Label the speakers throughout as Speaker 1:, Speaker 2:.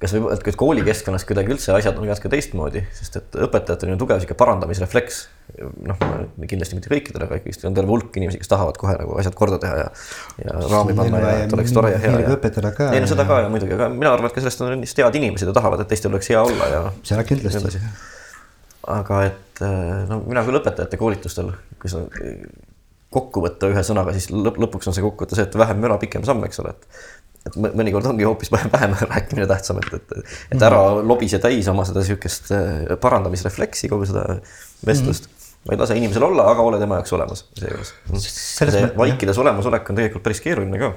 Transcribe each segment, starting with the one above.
Speaker 1: kas võib, et koolikeskkonnas kuidagi üldse asjad on natuke teistmoodi, sest et õpetajatel on ju tugev sihuke parandamisrefleks. noh, kindlasti mitte kõikidel, aga ikkagi on terve hulk inimesi, kes tahavad kohe nagu asjad korda teha ja, ja raami panna ja et oleks tore ja hea.
Speaker 2: õpetada ka.
Speaker 1: ei no seda ka ja muidugi, aga mina arvan, et ka sellest on lihtsalt head inimesed ja tahavad, et teistel oleks hea olla ja.
Speaker 2: seda kindlasti.
Speaker 1: aga et no mina küll õpetajate koolitustel, kui sa kokku võtta ühe sõnaga, siis lõp lõpuks on see kokkuvõte see, et vähem müra, pikem samm, eks ole, et et mõnikord ongi hoopis vähem rääkimine tähtsam, et, et, et ära lobise täis oma seda sihukest äh, parandamisrefleksi, kogu seda vestlust mm. -hmm. vaid lase inimesel olla, aga ole tema jaoks olemas seejuures. see vaikides olemasolek on tegelikult päris keeruline ka.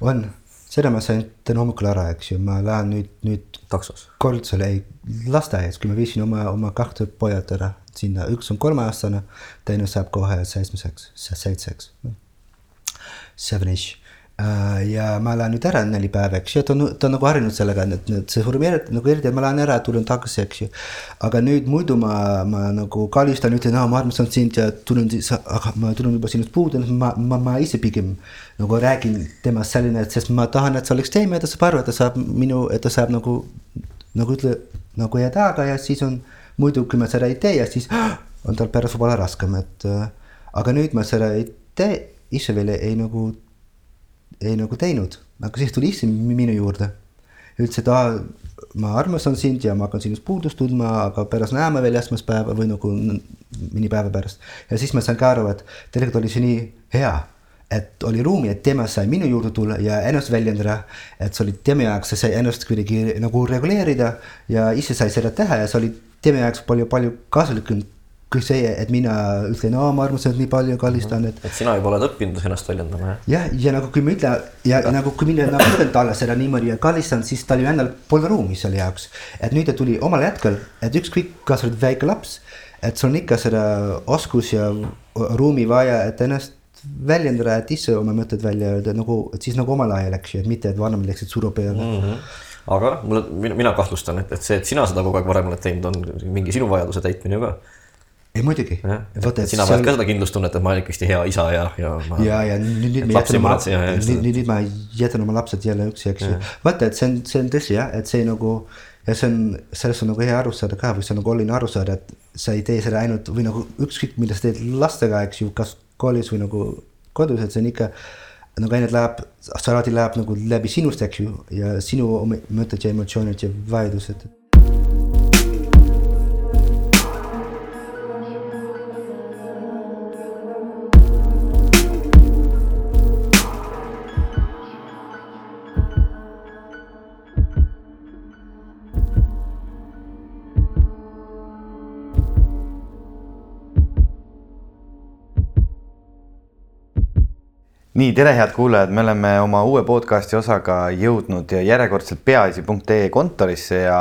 Speaker 2: on, seda ma sain täna hommikul ära, eks ju, ma lähen nüüd, nüüd.
Speaker 1: taksos.
Speaker 2: Koltsale, ei lasteaias, kui ma viisin oma, oma kahte pojad ära sinna, üks on kolmeaastane, teine saab kohe seitsmeseks, seitseks. Seven-ish ja ma lähen nüüd ära neli päeva, eks ju, ta on, ta on nagu harjunud sellega, et, et see formeerib nagu eriti, ma lähen ära, tulen tagasi, eks ju. aga nüüd muidu ma, ma nagu kallistan, ütlen, ma armastan sind ja tulen siis, aga ma tulen juba sinust puudu, ma, ma, ma ise pigem nagu räägin temast selline, et sest ma tahan, et see oleks teema ja ta saab aru, et ta saab minu, et ta saab nagu, nagu ütle, nagu jääda taga ja siis on muidu, kui ma seda ei tee ja siis on tal pärast võib-olla raskem, et äh, aga nüüd ma seda ei tee, ise veel ei nagu ei nagu teinud, aga siis tuli issand minu juurde. ütles, et aa, ma armastan sind ja ma hakkan sinust puudust tundma, aga pärast näeme veel esmaspäeva või nagu mõni päeva pärast. ja siis ma sain ka aru, et tegelikult oli see nii hea, et oli ruumi, et tema sai minu juurde tulla ja ennast väljendada. et see oli tema jaoks, sa sai ennast kuidagi nagu reguleerida ja ise sai seda teha ja see oli tema jaoks palju, palju kasulikum kui see, et mina ütlen, aa, ma armastan nii palju, kallistan, et.
Speaker 1: et sina juba oled õppinud ennast väljendama,
Speaker 2: jah? jah, ja nagu kui ma ütlen ja, ja nagu kui mina nagu ütlen talle seda niimoodi ja kallistan, siis tal ju endal pole ruumi selle jaoks. et nüüd ta tuli omal hetkel, et ükskõik, kas sa oled väike laps, et sul on ikka seda oskus ja ruumi vaja, et ennast väljendada, et ise oma mõtted välja öelda nagu, et siis nagu omal ajal, eks ju, et mitte, et vanemad läksid suru peale mm.
Speaker 1: -hmm aga mulle, mina kahtlustan, et, et see, et sina seda kogu aeg varem oled teinud, on mingi sinu vajaduse täitmine ju ka
Speaker 2: ei muidugi.
Speaker 1: sina vajad ka seda kindlustunnet, et ma olen ikkagi hea isa ja, ja
Speaker 2: ma.... ja, ja nüüd, nüüd ma jätan oma, nüüd, nüüd ma jätan oma lapsed jälle üksi, eks ju. vaata, et see on, see on tõsi jah, et see nagu ja see on, sellest on nagu hea aru saada ka või see on nagu oluline aru saada, et sa ei tee seda ainult või nagu ükskõik, mida sa teed lastega, eks ju, kas koolis või nagu kodus, et see on ikka nagu ainult läheb, see alati läheb nagu läbi sinust, eks ju, ja sinu mõtted ja emotsioonid ja vajadused
Speaker 3: nii, tere, head kuulajad, me oleme oma uue podcasti osaga jõudnud järjekordselt peaasi.ee kontorisse ja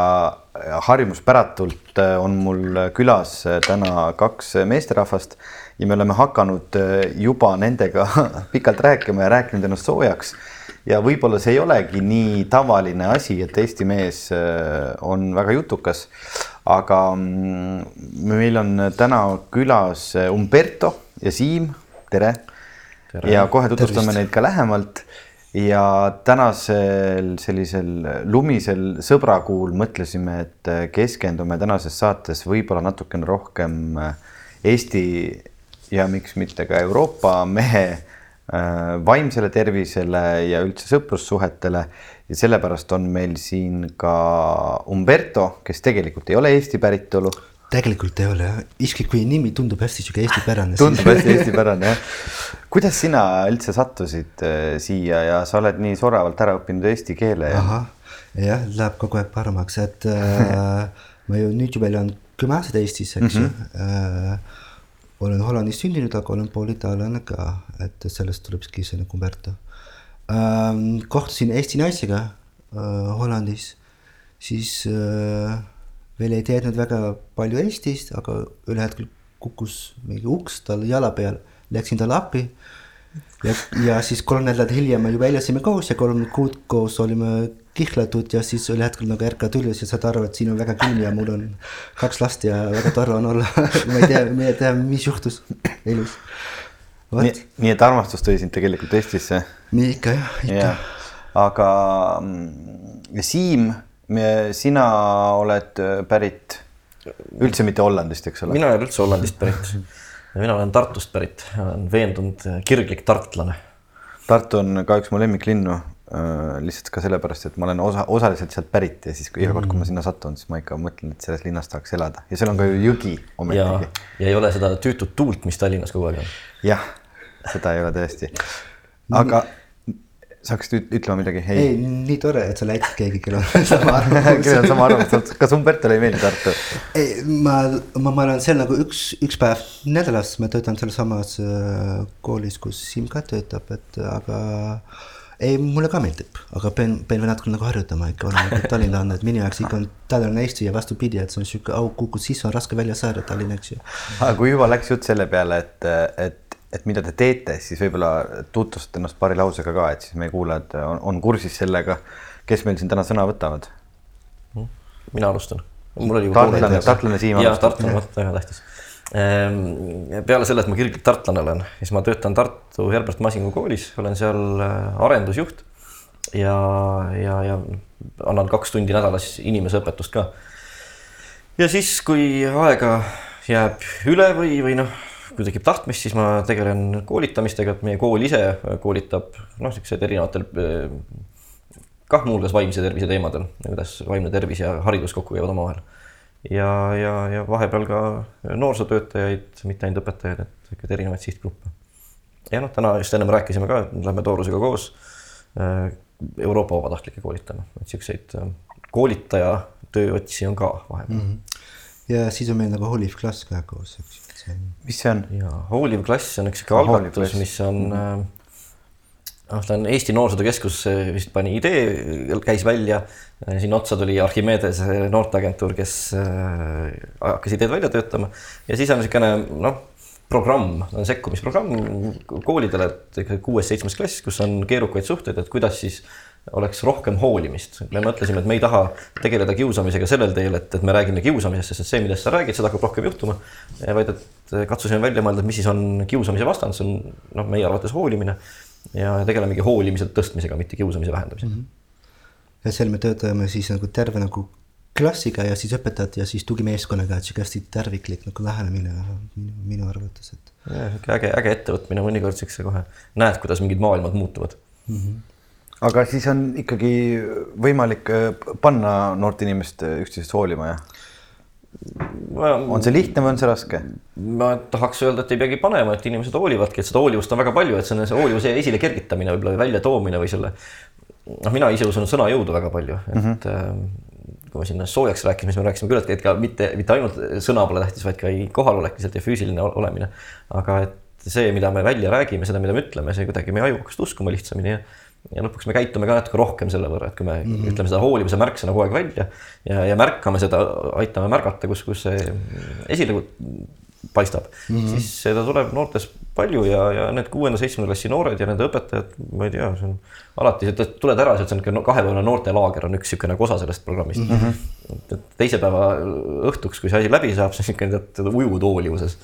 Speaker 3: harjumuspäratult äh, on mul külas äh, täna kaks meesterahvast ja me oleme hakanud äh, juba nendega pikalt rääkima ja rääkinud ennast soojaks. ja võib-olla see ei olegi nii tavaline asi, et Eesti mees on väga jutukas, aga mm, meil on täna külas Umberto ja Siim, tere Tere. Ja kohe tutvustame Tervist. neid ka lähemalt. ja tänasel sellisel lumisel sõbrakuul mõtlesime, et keskendume tänases saates võib-olla natukene rohkem Eesti ja miks mitte ka Euroopa mehe äh, vaimsele tervisele ja üldse sõprussuhetele ja sellepärast on meil siin ka Umberto, kes tegelikult ei ole Eesti päritolu
Speaker 2: tegelikult ei ole jah, isegi kui nimi tundub hästi sihuke eestipärane.
Speaker 3: tundub hästi eestipärane jah. kuidas sina üldse sattusid äh, siia ja sa oled nii soravalt ära õppinud eesti keele
Speaker 2: ja? jah, läheb kogu aeg paremaks, et äh, ma ju nüüd juba elan kümme aastat Eestis, eks ju mm -hmm. äh,. olen Hollandis sündinud, aga olen pool itaallane ka, et sellest tulebki see nagu Umberto äh,. kohtusin Eesti naisega äh, Hollandis, siis äh, veel ei teadnud väga palju Eestist, aga ühel hetkel kukkus mingi uks tal jala peal, läksin talle appi. ja, ja siis kolm nädalat hiljem me juba elasime koos ja kolm kuud koos olime kihlatud ja siis ühel hetkel nagu ärkad üles ja saad aru, et siin on väga külm ja mul on kaks last ja väga tore on olla ma ei tea, ma ei tea, mis juhtus elus.
Speaker 3: nii, nii et armastus tõi sind tegelikult Eestisse?
Speaker 2: nii ikka jah, ikka ja..
Speaker 3: aga mm, Siim sina oled äh, pärit üldse mitte Hollandist, eks ole?
Speaker 1: mina ei ole üldse Hollandist pärit. mina olen Tartust pärit, olen veendunud kirglik tartlane.
Speaker 3: Tartu on ka üks mu lemmiklinnu äh, lihtsalt ka sellepärast, et ma olen osa, osaliselt sealt pärit ja siis kui iga kord, kui ma sinna satun, siis ma ikka mõtlen, et selles linnas tahaks elada ja seal on ka ju jõgi
Speaker 1: ometigi. ja ei ole seda tüütut tuult, mis Tallinnas kogu aeg on.
Speaker 3: jah, seda ei ole tõesti. aga sa hakkasid ütlema midagi?
Speaker 2: ei, nii tore, et sa leidsid keegi, kellel on sama arvamus
Speaker 3: kellel on sama arvamus, kas Umbertole ei meeldi Tartu?
Speaker 2: ei, ma, ma, ma olen seal nagu üks, üks päev nädalas, ma töötan selles samas äh, koolis, kus Siim ka töötab, et aga ei, mulle ka meeldib, aga pean, pean veel natuke nagu harjutama ikka, olen nagu tallinlane, et minu jaoks ikka on Tallinn Eesti ja vastupidi, et see on sihuke auk kukud sisse, on raske välja saada Tallinn, eks ju.
Speaker 3: aga kui juba läks jutt selle peale, et, et et mida te teete, siis võib-olla tutvustate ennast paari lausega ka, et siis meie kuulajad on, on kursis sellega, kes meil siin täna sõna võtavad.
Speaker 1: mina alustan. mul oli
Speaker 3: tartlane, tartlane Siim
Speaker 1: alustab. tartlane, vot väga tähtis. Ehm, peale selle, et ma kirglik tartlane olen, siis ma töötan Tartu Herbert Masingu koolis, olen seal äh, arendusjuht ja, ja, ja annan kaks tundi nädalas inimeseõpetust ka. ja siis, kui aega jääb üle või, või noh kui tekib tahtmist, siis ma tegelen koolitamistega, et meie kool ise koolitab noh, siuksed erinevatel kah muuhulgas vaimse tervise teemadel, kuidas vaimne tervis ja haridus kokku käivad omavahel. ja, ja, ja vahepeal ka noorsootöötajaid, mitte ainult õpetajaid, et sihukeseid erinevaid sihtgruppe. ja noh, täna just ennem rääkisime ka, et lähme Toorusega koos äh, Euroopa vabatahtlikke koolitama, et siukseid äh, koolitaja tööotsi on ka vahepeal mm. -hmm.
Speaker 2: ja siis on meil nagu Olive Klass ka koos, eks ju
Speaker 3: mis see on?
Speaker 1: jaa, hooliv klass on üks sihuke algatus, mis on mm -hmm. noh, ta on Eesti Noorsootöö Keskus vist pani idee, käis välja, sinna otsa tuli Archimedes noorteagentuur, kes äh, hakkas ideed välja töötama ja siis on niisugune noh, programm, sekkumisprogramm koolidele, et kuues-seitsmes klass, kus on keerukaid suhteid, et kuidas siis oleks rohkem hoolimist. me mõtlesime, et me ei taha tegeleda kiusamisega sellel teel, et, et me räägime kiusamisest, sest et see, millest sa räägid, seda hakkab rohkem juhtuma. vaid et katsusime välja mõelda, mis siis on kiusamise vastand, see on noh, meie arvates hoolimine ja tegelemegi hoolimise tõstmisega, mitte kiusamise vähendamisega mm.
Speaker 2: -hmm. ja seal me töötame siis nagu terve nagu klassiga ja siis õpetajad ja siis tugimeeskonnaga, et sihuke hästi terviklik nagu lähenemine minu, minu arvates, et.
Speaker 1: jah, sihuke äge, äge ettevõtmine, mõnikord siukse kohe näed, kuidas mingid maailmad muutuvad mm. -hmm
Speaker 3: aga siis on ikkagi võimalik äh, panna noort inimest äh, üksteisest hoolima, jah? on see lihtne või on see raske?
Speaker 1: ma tahaks öelda, et ei peagi panema, et inimesed hoolivadki, et seda hoolivust on väga palju, et see on see hoolivuse esile kergitamine, võib-olla väljatoomine või selle. noh, mina ise usun sõnajõudu väga palju, et mm -hmm. kui me sinna soojaks rääkisime, siis me rääkisime küll, et ka mitte, mitte ainult sõna pole tähtis, vaid ka kohalolek lihtsalt ja füüsiline olemine. aga et see, mida me välja räägime, seda, mida me ütleme, see kuidagi meie aju hakkas uskuma lihtsamini ja ja lõpuks me käitume ka natuke rohkem selle võrra, et kui me mm -hmm. ütleme seda hoolivuse märksõna kogu aeg välja ja, ja märkame seda, aitame märgata, kus, kus see esile paistab mm, -hmm. siis seda tuleb noortes palju ja, ja need kuuenda-seitsmenda klassi noored ja nende õpetajad, ma ei tea, see on alati, tuled ära, see on niisugune kahepäevane noortelaager on üks niisugune nagu osa sellest programmist mm. -hmm. teise päeva õhtuks, kui see asi läbi saab, siis niisugune tead ujud hoolivuses.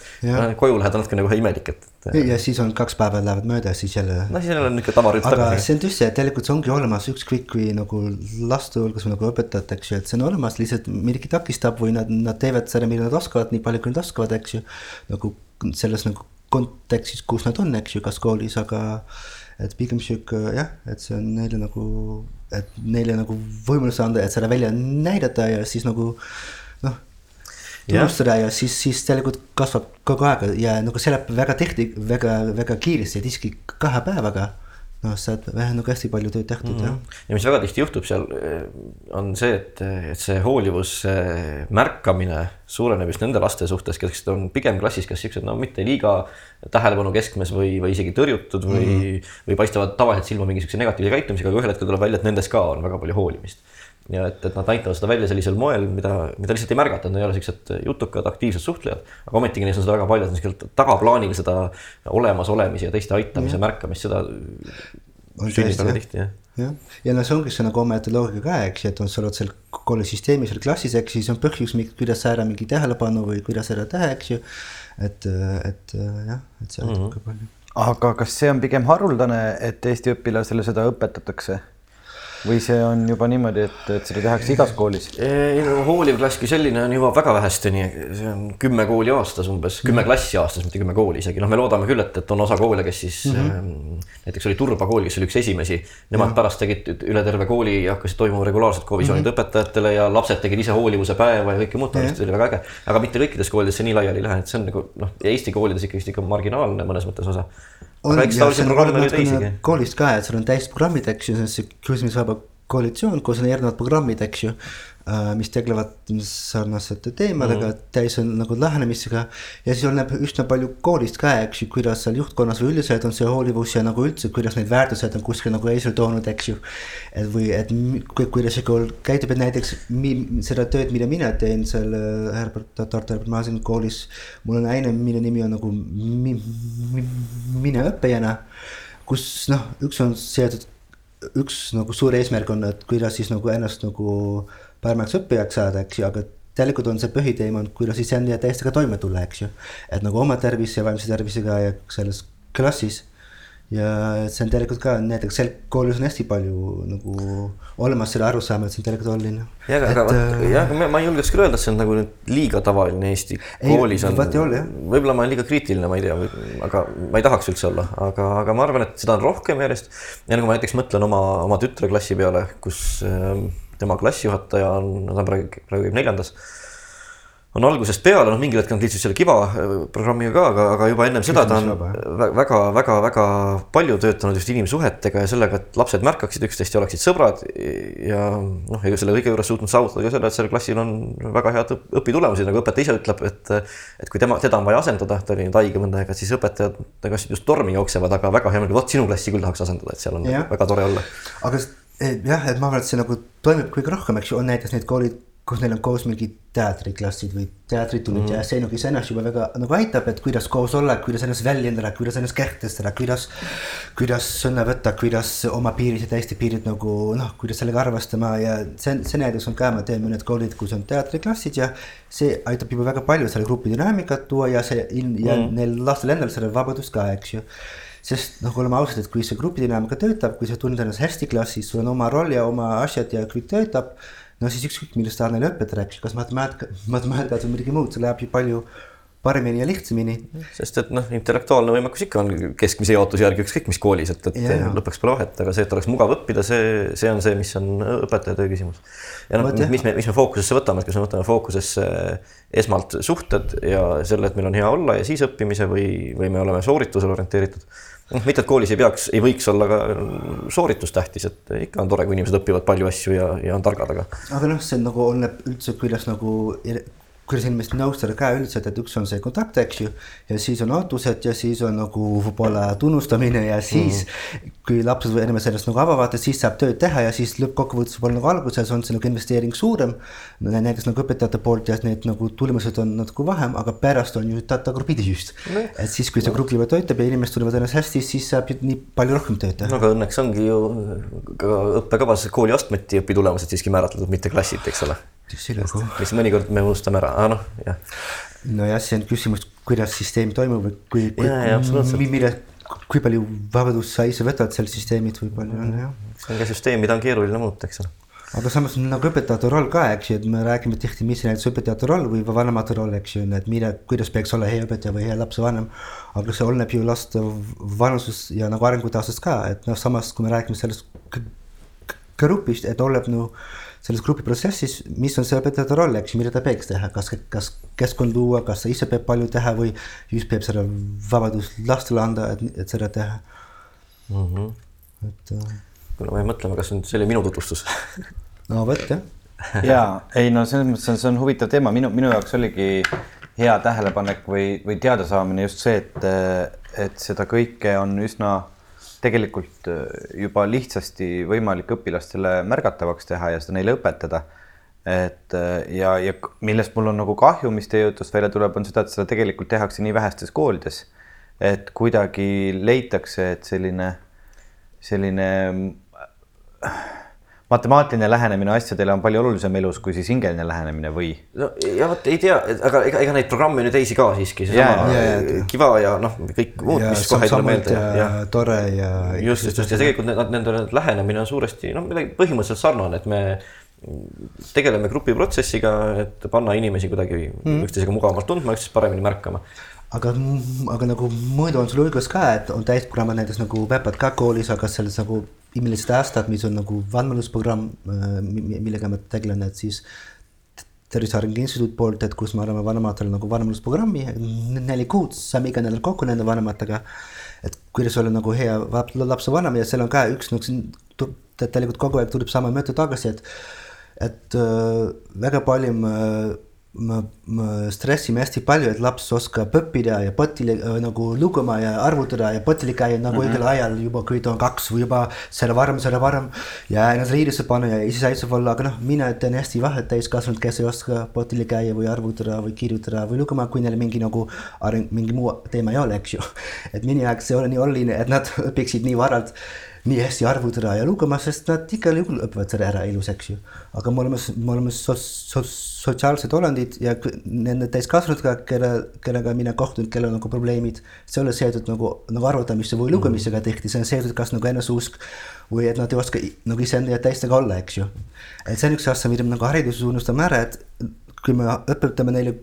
Speaker 1: koju lähed natuke nagu imelik, et,
Speaker 2: et. ja siis on kaks päeva lähevad mööda, siis jälle.
Speaker 1: no siis jälle on niisugune tavarütm
Speaker 2: aga see on tõsi, et tegelikult see ongi olemas ükskõik kui nagu laste hulgas või nagu õpetajad, eks ju, et see on olemas, lihtsalt midagi takistab või nad, nad teevad seda, mida nad oskavad, nii palju, kui nad oskavad, eks ju. nagu selles nagu kontekstis, kus nad on, eks ju, kas koolis, aga et pigem sihuke jah, et see on neile nagu, et neile nagu võimalus anda, et seda välja näidata ja siis nagu noh tunnustada ja siis, siis tegelikult kasvab kogu aeg ja nagu see läheb väga tihti väga, väga kiiresti, tihti kahe päevaga noh, saad vähe nagu hästi palju tööd tehtud mm -hmm. jah.
Speaker 1: ja mis väga tihti juhtub seal, eh, on see, et, et see hoolivus märkamine suureneb just nende laste suhtes, kes on pigem klassis, kes siuksed no mitte liiga tähelepanu keskmes või, või isegi tõrjutud või mm, -hmm. või paistavad tavaliselt silma mingi siukse negatiivse käitumisega, aga ühel hetkel tuleb välja, et nendes ka on väga palju hoolimist ja et, et nad näitavad seda välja sellisel moel, mida, mida lihtsalt ei märgata, et nad ei ole siuksed jutukad, aktiivsed suhtlejad. aga ometigi neis on seda väga palju, et niisugult tagaplaanil seda olemasolemise ja teiste aitamise ja. märkamist, seda sünnib väga tihti jah
Speaker 2: jah, ja no see ongi see nagu omaette loogika ka, eks ju, et on, sa oled seal koolisüsteemis seal klassis, eks siis on põhjus, kuidas saada mingi tähelepanu või kuidas ära teha, eks ju. et, et jah, et see aitab mm -hmm. ka palju.
Speaker 3: aga kas see on pigem haruldane, et Eesti õpilasele seda õpetatakse? Või see on juba niimoodi, et, et seda tehakse igas koolis?
Speaker 1: ei no hooliv klass kui selline on juba väga vähesteni, see on kümme kooli aastas umbes, kümme klassi aastas, mitte kümme kooli isegi, noh, me loodame küll, et, et on osa koole, kes siis mm -hmm. näiteks oli Turba kool, kes oli üks esimesi, nemad mm -hmm. pärast tegid üle terve kooli ja hakkasid toimuma regulaarselt kovisioonid mm -hmm. õpetajatele ja lapsed tegid ise hoolivuse päeva ja kõike muud taolist, see oli väga äge. aga mitte kõikides koolides see nii laiali ei lähe, et see on nagu noh, Eesti koolides ikkagist ikka marginaalne mõnes mõttes osa
Speaker 2: on ja see on natukene koolist ka, et sul on täisprogrammid, eks ju, see küsimusvaba koalitsioon, kus on erinevad programmid, eks ju. Äh, mis tegelevad sarnaste teemadega mm., täis on nagu lähenemisega. ja siis oleneb üsna palju koolist ka, eks ju, kuidas seal juhtkonnas või üldiselt on see hoolivus ja nagu üldse, kuidas neid väärtused on kuskil nagu esile toonud, eks ju. et või, et kuidas see kool käitub, et näiteks mi, seda tööd, mida mina teen seal äh, Herbert, Tartu Herbert Maasin koolis. mul on aine, mille nimi on nagu mi, mi, mine õppijana, kus noh, üks on seotud üks nagu suur eesmärk on, et kuidas siis nagu ennast nagu paremaks õppijaks saada, eks ju, aga tegelikult on see põhiteema kuidas iseenda täiesti ka toime tulla, eks ju. et nagu oma tervise ja vaimse tervisega ja selles klassis ja see on tegelikult ka näiteks seal koolis on hästi palju nagu olemas selle arusaama, et see on tegelikult oluline.
Speaker 1: jah, aga äh, jah, ma ei julgeks küll öelda, et see on nagu nüüd liiga tavaline Eesti ei, koolis on. võib-olla ma olen liiga kriitiline, ma ei tea, aga ma ei tahaks üldse olla, aga, aga ma arvan, et seda on rohkem järjest. ja nagu ma näiteks mõtlen oma, oma tütre klassi peale, kus äh, tema klassijuhataja on, ta praegu, praegu käib neljandas on algusest peale, noh, mingil hetkel nad liitusid selle Kiva äh, programmiga ka, aga, aga juba ennem seda ta on väga-väga-väga palju töötanud just inimsuhetega ja sellega, et lapsed märkaksid üksteist ja oleksid sõbrad. ja noh, ega selle kõige juures suutnud saavutada ka selle, et sellel klassil on väga head õpitulemused, nagu õpetaja ise ütleb, et. et kui tema, teda on vaja asendada, ta oli nüüd haige mõnda aega, siis õpetajad kas just tormi jooksevad, aga väga hea meelega, vot sinu klassi küll tahaks asendada, et seal on ja. väga tore olla.
Speaker 2: aga jah, et ma arvan, et see nagu toimib kõige rohkem, eks ju, on näiteks need koolid kus neil on koos mingid teatriklassid või teatritunnid mm. ja see nagu iseenesest juba väga nagu aitab, et kuidas koos olla, kuidas ennast väljendada, kuidas ennast kehtestada, kuidas. kuidas sõna võtta, kuidas oma piirid ja teiste piirid nagu noh, kuidas sellega arvestama ja see, see näiteks on ka, ma teen mõned koolid, kus on teatriklassid ja. see aitab juba väga palju selle grupi dünaamikat tuua ja see ja mm. neil lastel endal seda vabadust ka, eks ju sest noh, oleme ausad, et kui see grupidünaamika töötab, kui sa tunned ennast hästi klassis, sul on oma roll ja oma asjad ja kõik töötab no siis ükskõik millest taoline õpetaja rääkis, kas matemaatika, matemaatikat või midagi muud, see läheb ju palju paremini ja lihtsamini.
Speaker 1: sest et noh, intellektuaalne võimekus ikka on keskmise jaotuse järgi ükskõik mis koolis, et, et ja, lõpuks pole vahet, aga see, et oleks mugav õppida, see, see on see, mis on õpetaja töö küsimus. ja noh, mis me, mis me fookusesse võtame, et kas me võtame fookusesse esmalt suhted ja selle, et meil on hea olla ja siis õppimise või, või me oleme sooritusele orienteeritud noh, mitte, et koolis ei peaks, ei võiks olla ka sooritus tähtis, et ikka on tore, kui inimesed õpivad palju asju ja, ja on targad, aga.
Speaker 2: aga noh, see nagu oleneb üldse, kuidas nagu kuidas inimest nõustada ka üldiselt, et üks on see kontakt, eks ju. ja siis on ootused ja siis on nagu võib-olla tunnustamine ja siis mm. kui lapsed või inimesed sellest nagu avavad, et siis saab tööd teha ja siis lõppkokkuvõttes võib-olla nagu alguses on see nagu investeering suurem. näiteks nagu õpetajate poolt ja need nagu tulemused on natuke vähem, aga pärast on ju tagurpidi just no.. et siis, kui see grupp juba töötab ja inimesed tunnevad ennast hästi, siis saab nii palju rohkem tööd teha.
Speaker 1: no aga õnneks ongi ju ka õppekavas kooliastmeti õpitulemused siiski määratletud, mitte klassid, eks ole
Speaker 2: tüsilugu.
Speaker 1: mis mõnikord me unustame ära, aga noh, jah.
Speaker 2: nojah, see on küsimus, kuidas süsteem toimub või kui, kui, mille, kui palju vabadust sa ise võtad seal süsteemid või palju on jah.
Speaker 1: see on ka süsteem, mida on keeruline muuta, eks ole
Speaker 2: aga samas nagu õpetajate roll ka, eks ju, et me räägime tihti, mis on näiteks õpetajate roll või vanemate roll, eks ju, et mille, kuidas peaks olla hea õpetaja või hea lapsevanem. aga see oleneb ju laste vanusest ja nagu arengutaustast ka, et noh, samas kui me räägime sellest grupist, et oleneb no selles grupiprotsessis, mis on see õpetajate roll, eks ju, mida ta peaks teha, kas, kas keskkond luua, kas ta ise peab palju teha või just peab seda vabadust lastele anda, et, et seda teha
Speaker 1: mm. -hmm. et äh.... kuule, ma jäin mõtlema, kas nüüd see oli minu tutvustus
Speaker 2: no vot jah.
Speaker 3: ja ei no selles mõttes on, see on huvitav teema, minu, minu jaoks oligi hea tähelepanek või, või teadasaamine just see, et, et seda kõike on üsna tegelikult äh, juba lihtsasti võimalik õpilastele märgatavaks teha ja seda neile õpetada. et äh, ja, ja millest mul on nagu kahju, mis teie jutust välja tuleb, on seda, et seda tegelikult tehakse nii vähestes koolides. et kuidagi leitakse, et selline, selline matemaatiline lähenemine asjadele on palju olulisem elus kui siis hingeline lähenemine või?
Speaker 1: no ja vot ei tea, aga ega, ega neid programme on ju teisi ka siiski, seesama
Speaker 2: Ja, ja, ja.
Speaker 1: Kiva ja noh, kõik muud, mis kohe ei tule meelde
Speaker 2: ja, tore ja.
Speaker 1: just, just, just ja tegelikult need, nende lähenemine on suuresti noh, midagi põhimõtteliselt sarnane, et me tegeleme grupiprotsessiga, et panna inimesi kuidagi mm. üksteisega mugavamalt tundma, üksteist paremini märkama.
Speaker 2: Aga, aga nagu muidu on sul õigus ka, et on täisprogrammid näiteks nagu Pepat ka koolis, aga selles nagu viimased aastad, mis on nagu vanemlusprogramm, millega ma tegelen, et siis Tervise Arengu Instituut poolt, et kus me oleme vanematele nagu vanemlusprogrammi neli kuud, saame iga nädal kokku nende vanematega. et kuidas olla nagu hea lapsevanem ja seal on ka üks nagu tegelikult kogu aeg tuleb sama mõte tagasi, et et äh, väga palju me, me, me stressime hästi palju, et laps oskab õppida ja potile äh, nagu lugema ja arvutada ja potile käia nagu mm -hmm. õigel ajal juba, kui ta on kaks või juba selle varem, selle varem. ja ennast riidesse panna ja iseseisev olla, aga noh, mina teen hästi vahet täiskasvanud, kes ei oska potile käia või arvutada või kirjutada või lugema, kui neil mingi nagu areng, mingi muu teema ei ole, eks ju. et minu jaoks ei ole nii oluline, et nad õpiksid nii varalt nii hästi arvutada ja lugema, sest nad igal juhul õpivad selle ära elus, eks ju. aga me oleme, me oleme so, so, sotsiaalsed olendid ja nende täiskasvanutega, kelle, kellega mina kohtun, kellel on nagu probleemid. see ei ole seotud nagu, nagu arvutamise või lugemisega tihti, see on seotud kas nagu eneseusk või et nad ei oska nagu iseenda ja teistega olla, eks ju. et see on üks asja, mida me nagu hariduses unustame ära, et kui me õpetame neile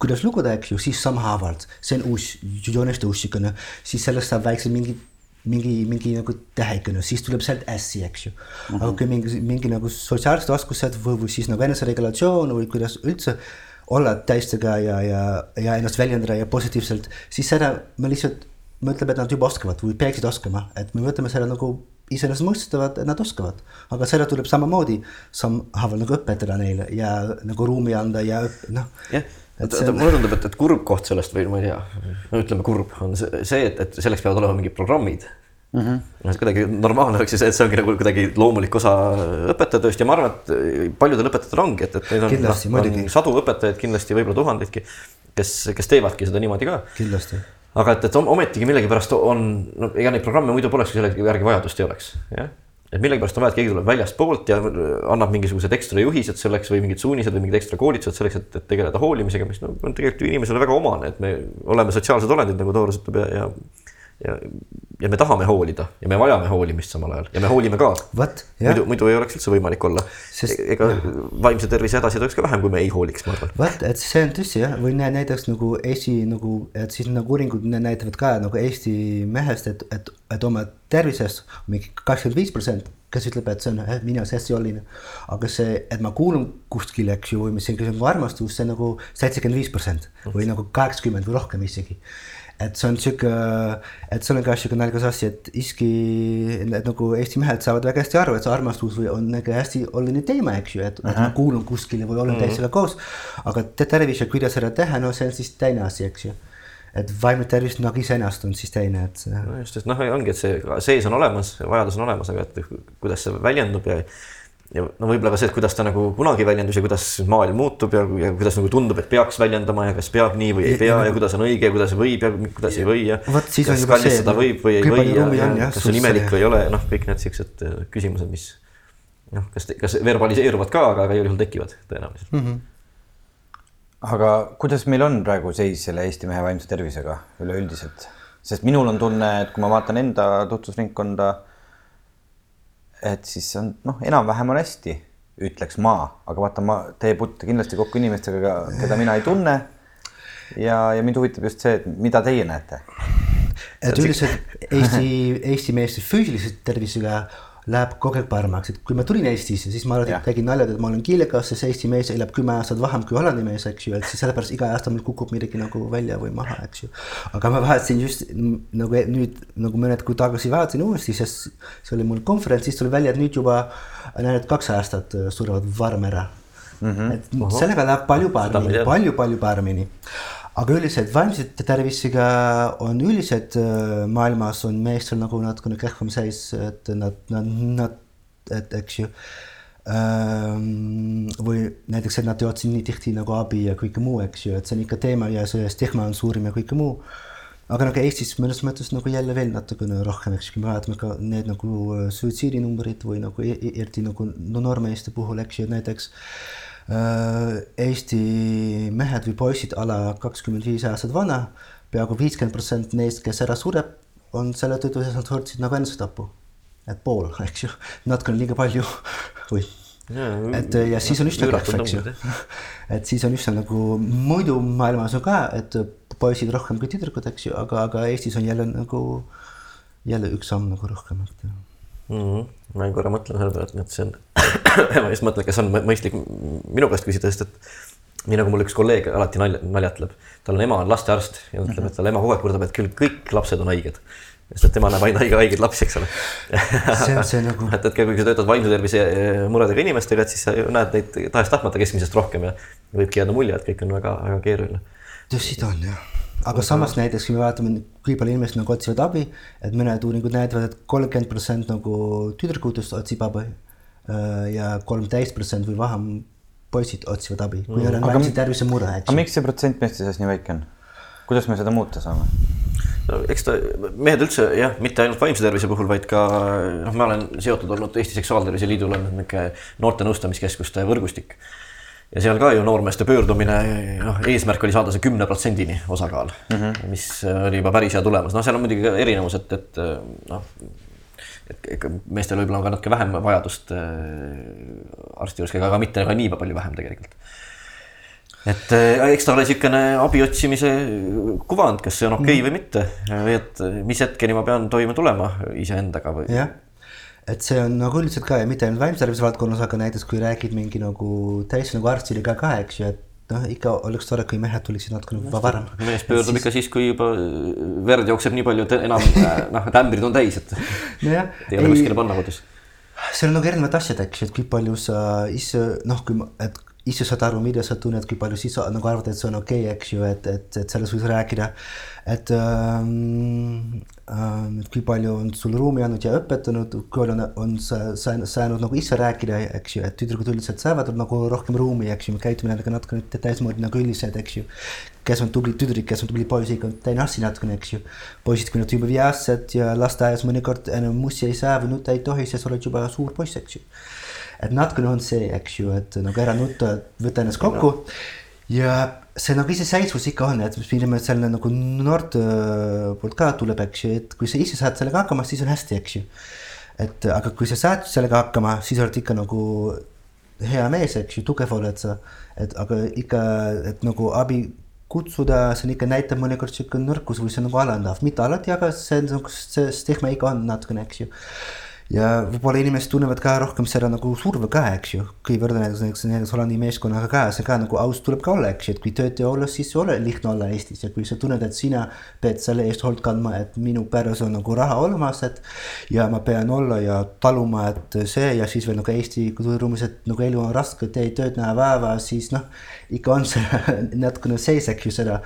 Speaker 2: kuidas lugeda, eks ju, siis sammhaavalt, see on uus jooniste ussikene, siis sellest saab väikse mingi mingi, mingi nagu tähekene, siis tuleb sealt ässi, eks ju mm. -hmm. aga kui mingi, mingi nagu sotsiaalsed oskused või, või siis nagu eneseregulatsioon või kuidas üldse olla teistega ja, ja, ja ennast väljendada ja positiivselt, siis seda me lihtsalt mõtleme, et nad juba oskavad või peaksid oskama, et me võtame selle nagu iseenesestmõistetavad, et nad oskavad, aga seda tuleb samamoodi sammhaaval nagu õpetada neile ja nagu ruumi anda ja noh
Speaker 1: yeah et see... mulle tundub, et, et kurb koht sellest või ma ei tea, no ütleme kurb on see, et, et selleks peavad olema mingid programmid mm. -hmm. noh, et kuidagi normaalne oleks ju see, et see ongi nagu kuidagi loomulik osa õpetajatööst ja ma arvan, et paljudel õpetajatel ongi, et, et neid on, no, on sadu õpetajaid kindlasti, võib-olla tuhandeidki, kes, kes teevadki seda niimoodi ka.
Speaker 2: kindlasti
Speaker 1: aga et, et ometigi millegipärast on, no ega neid programme muidu poleks, kui selle järgi vajadust ei oleks, jah et millegipärast on vaja, et keegi tuleb väljastpoolt ja annab mingisugused ekstra juhised selleks või mingid suunised või mingid ekstra koolitused selleks, et, et tegeleda hoolimisega, mis no, on tegelikult ju inimesele väga omane, et me oleme sotsiaalsed olendid, nagu Tooras ütleb ja, ja ja, ja me tahame hoolida ja me vajame hoolimist samal ajal ja me hoolime ka. muidu, muidu ei oleks üldse võimalik olla Sest.... ega vaimse tervise hädasid oleks ka vähem, kui me ei hooliks, ma arvan.
Speaker 2: vot, et see on tõsi jah, või näiteks nagu Eesti nagu, et siis nagu uuringud näitavad ka nagu Eesti mehest, et, et, et oma tervisest mingi kakskümmend viis protsenti kes ütleb, et see on eh, minu jaoks hästi oluline. aga see, et ma kuulun kuskile, eks ju, või mis nagu armastus, see nagu seitsekümmend viis protsenti või nagu kaheksakümmend või rohkem isegi et see on sihuke, et see on ka sihuke naljakas asi, et iski et nagu Eesti mehed saavad väga hästi aru, et see armastus on nagu hästi oluline teema, eks ju, et uh, -huh. ma kuulun kuskile või olen uh -huh. teistega koos. aga tervis ja kuidas seda teha, no see on siis teine asi, eks ju et vaimne tervis nagu iseenesest on siis teine, et.
Speaker 1: no just, et noh, ongi, et see sees on olemas, vajadus on olemas, aga et kuidas see väljendub ja ja no võib-olla ka see, et kuidas ta nagu kunagi väljendus ja kuidas maailm muutub ja, ja kuidas nagu tundub, et peaks väljendama ja kas peab nii või ei pea ja, ja kuidas on õige ja kuidas võib ja kuidas ei või ja.
Speaker 2: vot siis on juba see.
Speaker 1: võib või ei või ja, ja, ja kas on imelik või ei ole, noh, kõik need siuksed äh, küsimused, mis noh, kas, kas verbaliseeruvad ka, aga, aga igal juhul tekivad tõenäoliselt mm. -hmm
Speaker 3: aga kuidas meil on praegu seis selle Eesti mehe vaimse tervisega üleüldiselt, sest minul on tunne, et kui ma vaatan enda tutvusringkonda et siis on noh, enam-vähem on hästi, ütleks ma, aga vaata, ma, te puutute kindlasti kokku inimestega, keda mina ei tunne. ja, ja mind huvitab just see, et mida teie näete.
Speaker 2: et üldiselt Eesti, Eesti meeste füüsilise tervisega läheb kogu aeg paremaks, et kui ma tulin Eestisse, siis ma alati tegin naljad, et ma olen kiilekas, sest Eesti mees elab kümme aastat vähem kui Hollandi mees, eks ju, et siis sellepärast iga aasta mul kukub midagi nagu välja või maha, eks ju. aga ma vaatasin just nagu nüüd nagu mõned kuud tagasi vaatasin uuesti, sest see oli mul konverents, siis tuli välja, et nüüd juba näed, kaks aastat surevad varem ära mm. -hmm. et Oho. sellega läheb palju paremini, palju-palju paremini aga üldiselt vaimse tervisega on üldiselt äh, maailmas on meestel nagu natukene kehvam seis, et nad, nad, nad, et eks ju ähm,. või näiteks, et nad ei otsi nii tihti nagu abi ja kõike muu, eks ju, et see on ikka teema ja see stigma on suurim ja kõike muu. aga nagu Eestis mõnes mõttes nagu jälle veel natukene rohkem, eks ju, kui me vaatame ka need nagu äh, suitsiidinumbrid või nagu e- e- eriti nagu no noormeeste puhul, eks ju, näiteks äh, Eesti mehed või poisid ala kakskümmend viis aastat vana, peaaegu viiskümmend protsenti neist, kes ära sureb, on selle tõttu, et nad võtsid nagu enesetapu. et pool, eks ju, natukene liiga palju. Või et ja siis on üsna kehv, eks ju. et siis on üsna nagu muidu maailmas on ka, et poisid rohkem kui tüdrukud, eks ju, aga, aga Eestis on jälle nagu jälle üks samm nagu rohkem, et
Speaker 1: mm. -hmm. ma korra mõtlen selle peale, et see on ma just mõtlen, kas on mõistlik minu käest küsida, sest et nii nagu mul üks kolleeg alati nalja, naljatleb, tal on ema on lastearst ja ütleb, mhm. et talle ema kogu aeg kurdab, et küll kõik lapsed on haiged sest et tema näeb ainult haige, haigeid lapsi, eks ole.
Speaker 2: see on see nagu.
Speaker 1: et, et kui sa töötad vaimse tervise eh, muredega inimestega, et siis sa näed neid tahes-tahtmata keskmisest rohkem ja võibki jääda mulje, et kõik on väga-väga keeruline.
Speaker 2: tõsi ta on jah, aga samas näiteks, kui me vaatame, kui palju inimesed nagu otsivad abi, et mõned uuringud näitavad et, et kolmkümmend protsenti nagu tüdrukutest otsib abi äh, ja kolmteist protsenti või vähem poisid otsivad abi, kui neil on vaimse tervise mure.
Speaker 3: aga miks see protsent meeste seas nii väike on? kuidas me seda muuta saame?
Speaker 1: no eks ta, mehed üldse jah, mitte ainult vaimse tervise puhul, vaid ka noh, ma olen seotud olnud Eesti Seksuaaltervise Liidul on niisugune noorte nõustamiskeskuste võrgustik. Ja seal ka ju noormeeste pöördumine, noh, eesmärk oli saada see kümne protsendini osakaal mm, -hmm. mis oli juba päris hea tulemus, noh, seal on muidugi ka erinevus, et, et noh et meestel võib-olla on ka natuke vähem vajadust äh, arsti juures käia, aga mitte ka nii palju vähem tegelikult et äh, eks ta ole niisugune abi otsimise kuvand, kas see on okei okay mm. või mitte et mis hetkeni ma pean toime tulema iseendaga või.
Speaker 2: jah, et see on nagu üldiselt ka ja mitte ainult vaimse tervise valdkonnas, aga näiteks kui räägid mingi nagu täiesti nagu arstidega ka, eks ju, et noh, ikka oleks tore, kui mehed tuleksid natuke nagu varem.
Speaker 1: mees pöördub siis... ikka siis, kui juba verd jookseb nii palju, et enam noh, et ämbrid on täis, et
Speaker 2: no.
Speaker 1: ei ole kuskile panna kodus.
Speaker 2: seal on nagu erinevad asjad, eks ju, et kui palju sa ise noh, kui ma, et ise saad aru, mida sa tunned, kui palju siis nagu arvad, et see on okei okay,, eks ju, et, et, et sellest võiks rääkida. et ähm, ähm, kui palju on sul ruumi andnud ja õpetanud, kui palju on, on sa saanud nagu ise rääkida, eks ju, et tüdrukud üldiselt saavad nagu rohkem ruumi, eks ju, me käitume nendega natukene teismoodi nagu üldiselt, eks ju. kes on tubli tüdruk, kes on tubli poiss, ikka teine asi natukene, eks ju. poisid, kui nad juba viiased ja lasteaias mõnikord enam mussi ei saa või nutta ei tohi, siis oled juba suur poiss, eks ju et natukene on see, eks ju, et nagu ära nutta, võta ennast kokku no. ja see nagu iseseisvus ikka on, et millime selle nagu noorte poolt ka tuleb, eks ju, et kui sa ise saad sellega hakkama, siis on hästi, eks ju. et aga kui sa saad sellega hakkama, siis oled ikka nagu hea mees, eks ju, tugev oled sa, et aga ikka, et nagu abi kutsuda, see on ikka näitab mõnikord sihuke nõrkus või see on nagu alandav, mitte alati, aga see on nagu see stigma ikka on natukene, eks ju ja võib-olla inimesed tunnevad ka rohkem seda nagu surve ka, eks ju, kui võrrelda näiteks näiteks Hollandi meeskonnaga ka, see ka nagu aus tuleb ka olla, eks ju, et kui töötaja olla, siis ei ole lihtne olla Eestis. Ja kui sa tunned, et sina pead selle eest hoolt kandma, et minu peres on nagu raha olemas, et ja ma pean olla ja taluma, et see ja siis veel nagu Eesti kultuuriruumis, et nagu elu on raske, teed tööd näha vaeva, siis noh, ikka on see natukene sees, eks ju, seda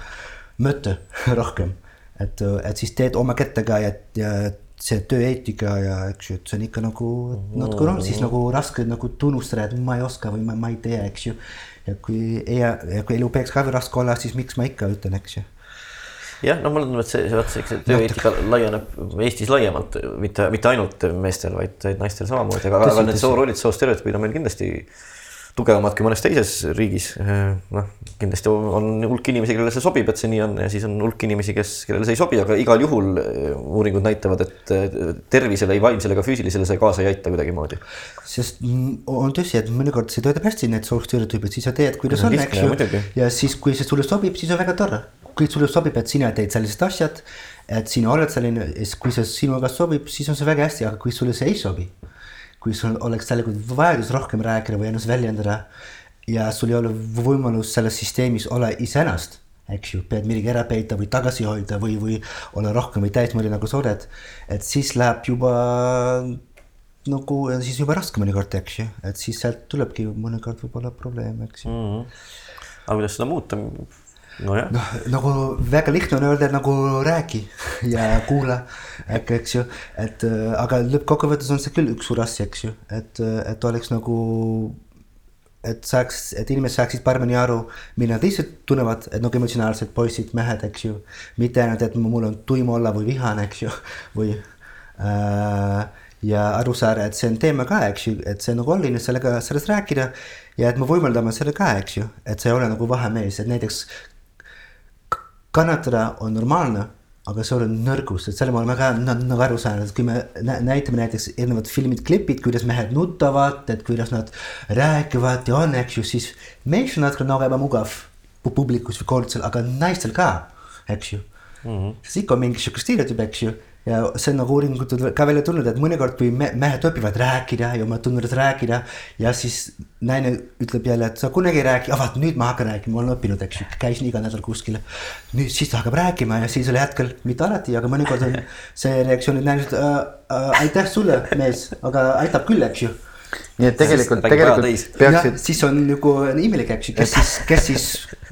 Speaker 2: mõtte rohkem, et, et siis teed oma kätega ja, ja see tööeetika ja eks ju, et see on ikka nagu natuke noh, siis nagu raske nagu tunnustada, et ma ei oska või ma, ma ei tea, eks ju. ja kui ei, ja kui elu peaks ka raske olla, siis miks ma ikka ütlen, eks ju.
Speaker 1: Jah, no mulle tundub, et see, vaat see, see tööeetika laieneb Eestis laiemalt, mitte, mitte ainult meestel, vaid, naistel samamoodi, aga, aga need soorollid, soostereotüübid on meil kindlasti tugevamad kui mõnes teises riigis. noh, kindlasti on hulk inimesi, kellele see sobib, et see nii on ja siis on hulk inimesi, kes, kellele see ei sobi, aga igal juhul eh, uuringud näitavad, et eh, tervisele, ei vaimsele ega füüsilisele see kaasa ei aita kuidagimoodi.
Speaker 2: sest on tõsi, et mõnikord see töötab hästi, need soovstereotüübid, siis sa tead, kuidas on, eks ju. ja siis, kui see sulle sobib, siis on väga tore. kui sulle sobib, et sina teed sellised asjad, et sina oled selline, kui see sinuga sobib, siis on see väga hästi, aga kui sulle see ei sobi kui sul oleks tegelikult vajadus rohkem rääkida või ennast väljendada ja sul ei ole võimalus selles süsteemis olla iseennast, eks ju, pead midagi ära peita või tagasi hoida või, või olla rohkem või täismoodi nagu sa oled, et siis läheb juba nagu siis juba raske mõnikord, eks ju, et siis sealt tulebki mõnikord võib-olla probleem, eks ju mm.
Speaker 1: -hmm. aga kuidas seda muuta? Nojah.
Speaker 2: noh, nagu väga lihtne on öelda, nagu räägi ja kuula, äkki, eks ju, et äh, aga lõppkokkuvõttes on see küll üks suur asi, eks ju, et, äh, et oleks nagu et saaks, et inimesed saaksid paremini aru, mida ise tunnevad, et nagu emotsionaalsed poisid, mehed, eks ju. mitte ainult, et mul on tuim olla või vihane, eks ju, või äh, ja aru saada, et see on teema ka, eks ju, et see on nagu oluline sellega, sellest rääkida. ja et me võimaldame selle ka, eks ju, et see ei ole nagu vahemees, et näiteks kannatada on normaalne aga see on nõrgus, et selle me oleme ka nagu aru saanud, et kui me näitame näiteks erinevad filmid, klipid, kuidas mehed nutavad, et kuidas nad räägivad ja on, eks ju, siis mees on natuke nagu ebamugav publikus või koolitusel, aga naistel ka, eks ju mm. -hmm. siis ikka on mingi sihuke stereotüüp, eks ju ja see on nagu uuringud ka välja tulnud, et mõnikord, kui me, mehed õpivad rääkida ja oma tundudest rääkida. ja siis naine ütleb jälle, et sa kunagi ei räägi, ah vaat nüüd ma hakkan rääkima, ma olen õppinud, eks ju, käisin iga nädal kuskil. nüüd siis ta hakkab rääkima ja siis oli hetkel, mitte alati, aga mõnikord on see reaktsioon, et naine ütleb äh, äh, aitäh sulle, mees, aga aitab küll, eks ju
Speaker 3: nii et tegelikult, tegelikult peaksid.
Speaker 2: siis on nagu imelik, eks ju, kes siis, kes siis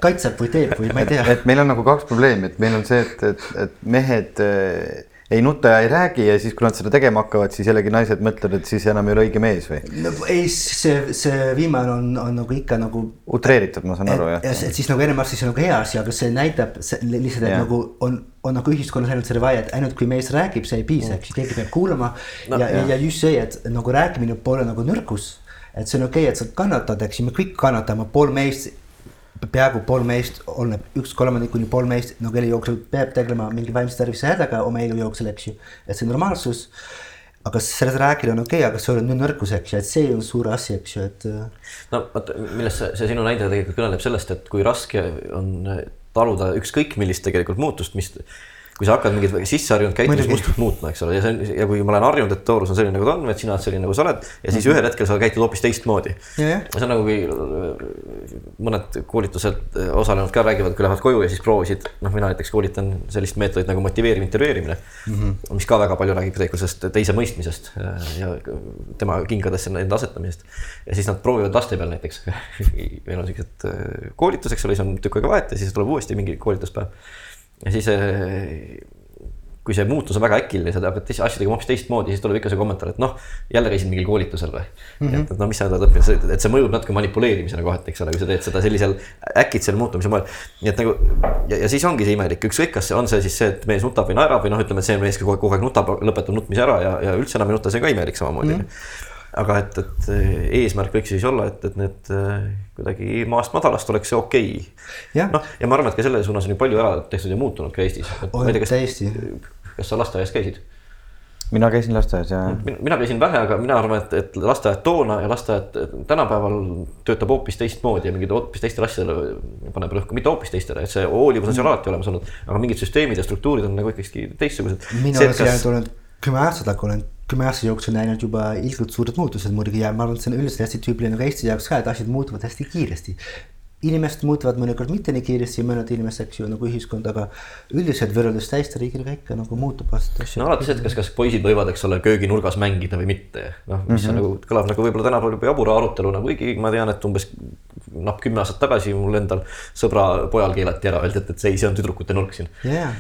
Speaker 2: kaitseb või teeb või ma ei tea.
Speaker 3: et meil on nagu kaks probleemi, et meil on see, et, et, et mehed ei nuta ja ei räägi ja siis, kui nad seda tegema hakkavad, siis jällegi naised mõtlevad, et siis enam ei ole õige mees või
Speaker 2: no,? ei, see, see viimane on, on nagu ikka nagu.
Speaker 3: utreeritud, ma saan aru jah.
Speaker 2: et siis nagu enam arsti, see on nagu hea asi, aga see näitab see, lihtsalt, et ja. nagu on, on nagu ühiskonnas ainult see vaie, et ainult kui mees räägib, see ei piisa, eks ju, keegi peab kuulama no,. ja, ja, just see, et nagu rääkimine pole nagu nõrgus. et see on okei okay,, et sa kannatad, eks ju, me kõik kannatame, pool meist peaaegu pool meist, oleneb üks kolmandik kuni pool meist nagu elu jooksul peab tegelema mingi vaimse tervise hädaga oma elu jooksul, eks ju. et see on normaalsus. aga sellest rääkida on okei okay,, aga see on nõrkus, eks ju, et see on suur asi, eks ju, et.
Speaker 1: Äh, no vot, millest see, see sinu näide tegelikult kõneleb sellest, et kui raske on taluda ükskõik millist tegelikult muutust, mis kui sa hakkad mingit sisseharjunud käitumismustrit muutma, eks ole, ja see on ja kui ma olen harjunud, et Taurus on selline nagu ta on, et sina oled selline nagu sa oled ja siis mm -hmm. ühel hetkel sa käitud hoopis teistmoodi. ja see on nagu, kui mõned koolitused osalenud ka räägivad, kui lähevad koju ja siis proovisid, noh, mina näiteks koolitan sellist meetodit nagu motiveeriv intervjueerimine mm. -hmm. mis ka väga palju räägib tegelikult sellest teise mõistmisest ja tema kingadesse enda asetamisest. ja siis nad proovivad laste peal näiteks meil on siuksed koolitused, eks ole, siis on tükk aega vahet ja siis tuleb uuesti mingi koolituspäev ja siis eh, kui see muutus on väga äkiline, sa hakkad asju tegema hoopis teistmoodi, siis tuleb ikka see kommentaar, et noh, jälle käisin mingil koolitusel või mm. -hmm. et no mis sa oled õppinud, et see mõjub natuke manipuleerimisena kohati, eks ole, kui sa teed seda sellisel äkitsel muutumise moel. nii et nagu ja, ja siis ongi see imelik, ükskõik, kas on see siis see, et mees nutab või naerab või noh, ütleme, et see mees kogu aeg nutab, lõpetab nutmise ära ja, ja üldse enam ei nuta, see on ka imelik samamoodi mm. -hmm aga et, et eesmärk võiks siis olla, et, et need kuidagi maast madalast oleks see okei okay.. noh, ja ma arvan, et ka selle suunas on ju palju ära tehtud ja muutunud ka Eestis.
Speaker 2: täiesti.
Speaker 1: kas sa lasteaias käisid?
Speaker 3: mina käisin lasteaias ja.
Speaker 1: mina käisin vähe, aga mina arvan, et, et lasteaed toona ja lasteaed tänapäeval töötab hoopis teistmoodi ja mingid hoopis teistele asjadele paneb rõhku, mitte hoopis teistele, et see hoolivus on seal alati olemas olnud, aga mingid süsteemid ja struktuurid on nagu ikkagi teistsugused.
Speaker 2: mina olen kas... olnud kümme aastat, aga olen kümme aasta jooksul näinud juba ilgelt suured muutused muidugi ja ma arvan, et see on üldiselt hästi tüüpiline ka Eesti jaoks ka, et asjad muutuvad hästi kiiresti. inimesed muutuvad mõnikord mitte nii kiiresti, mõned inimesed, eks ju, nagu ühiskond, aga üldiselt võrreldes teiste riikidega ikka nagu muutub aasta.
Speaker 1: no alati see, et kas, kas poisid võivad, eks ole, kööginurgas mängida või mitte, noh, mis mm -hmm. on nagu kõlab nagu võib-olla tänapäeval juba jabura aruteluna, kuigi ma tean, et umbes noh, kümme aastat tagasi mul endal sõbra pojal keelati ära, öeldi, et, et see see on tüdrukute nurk siin
Speaker 2: yeah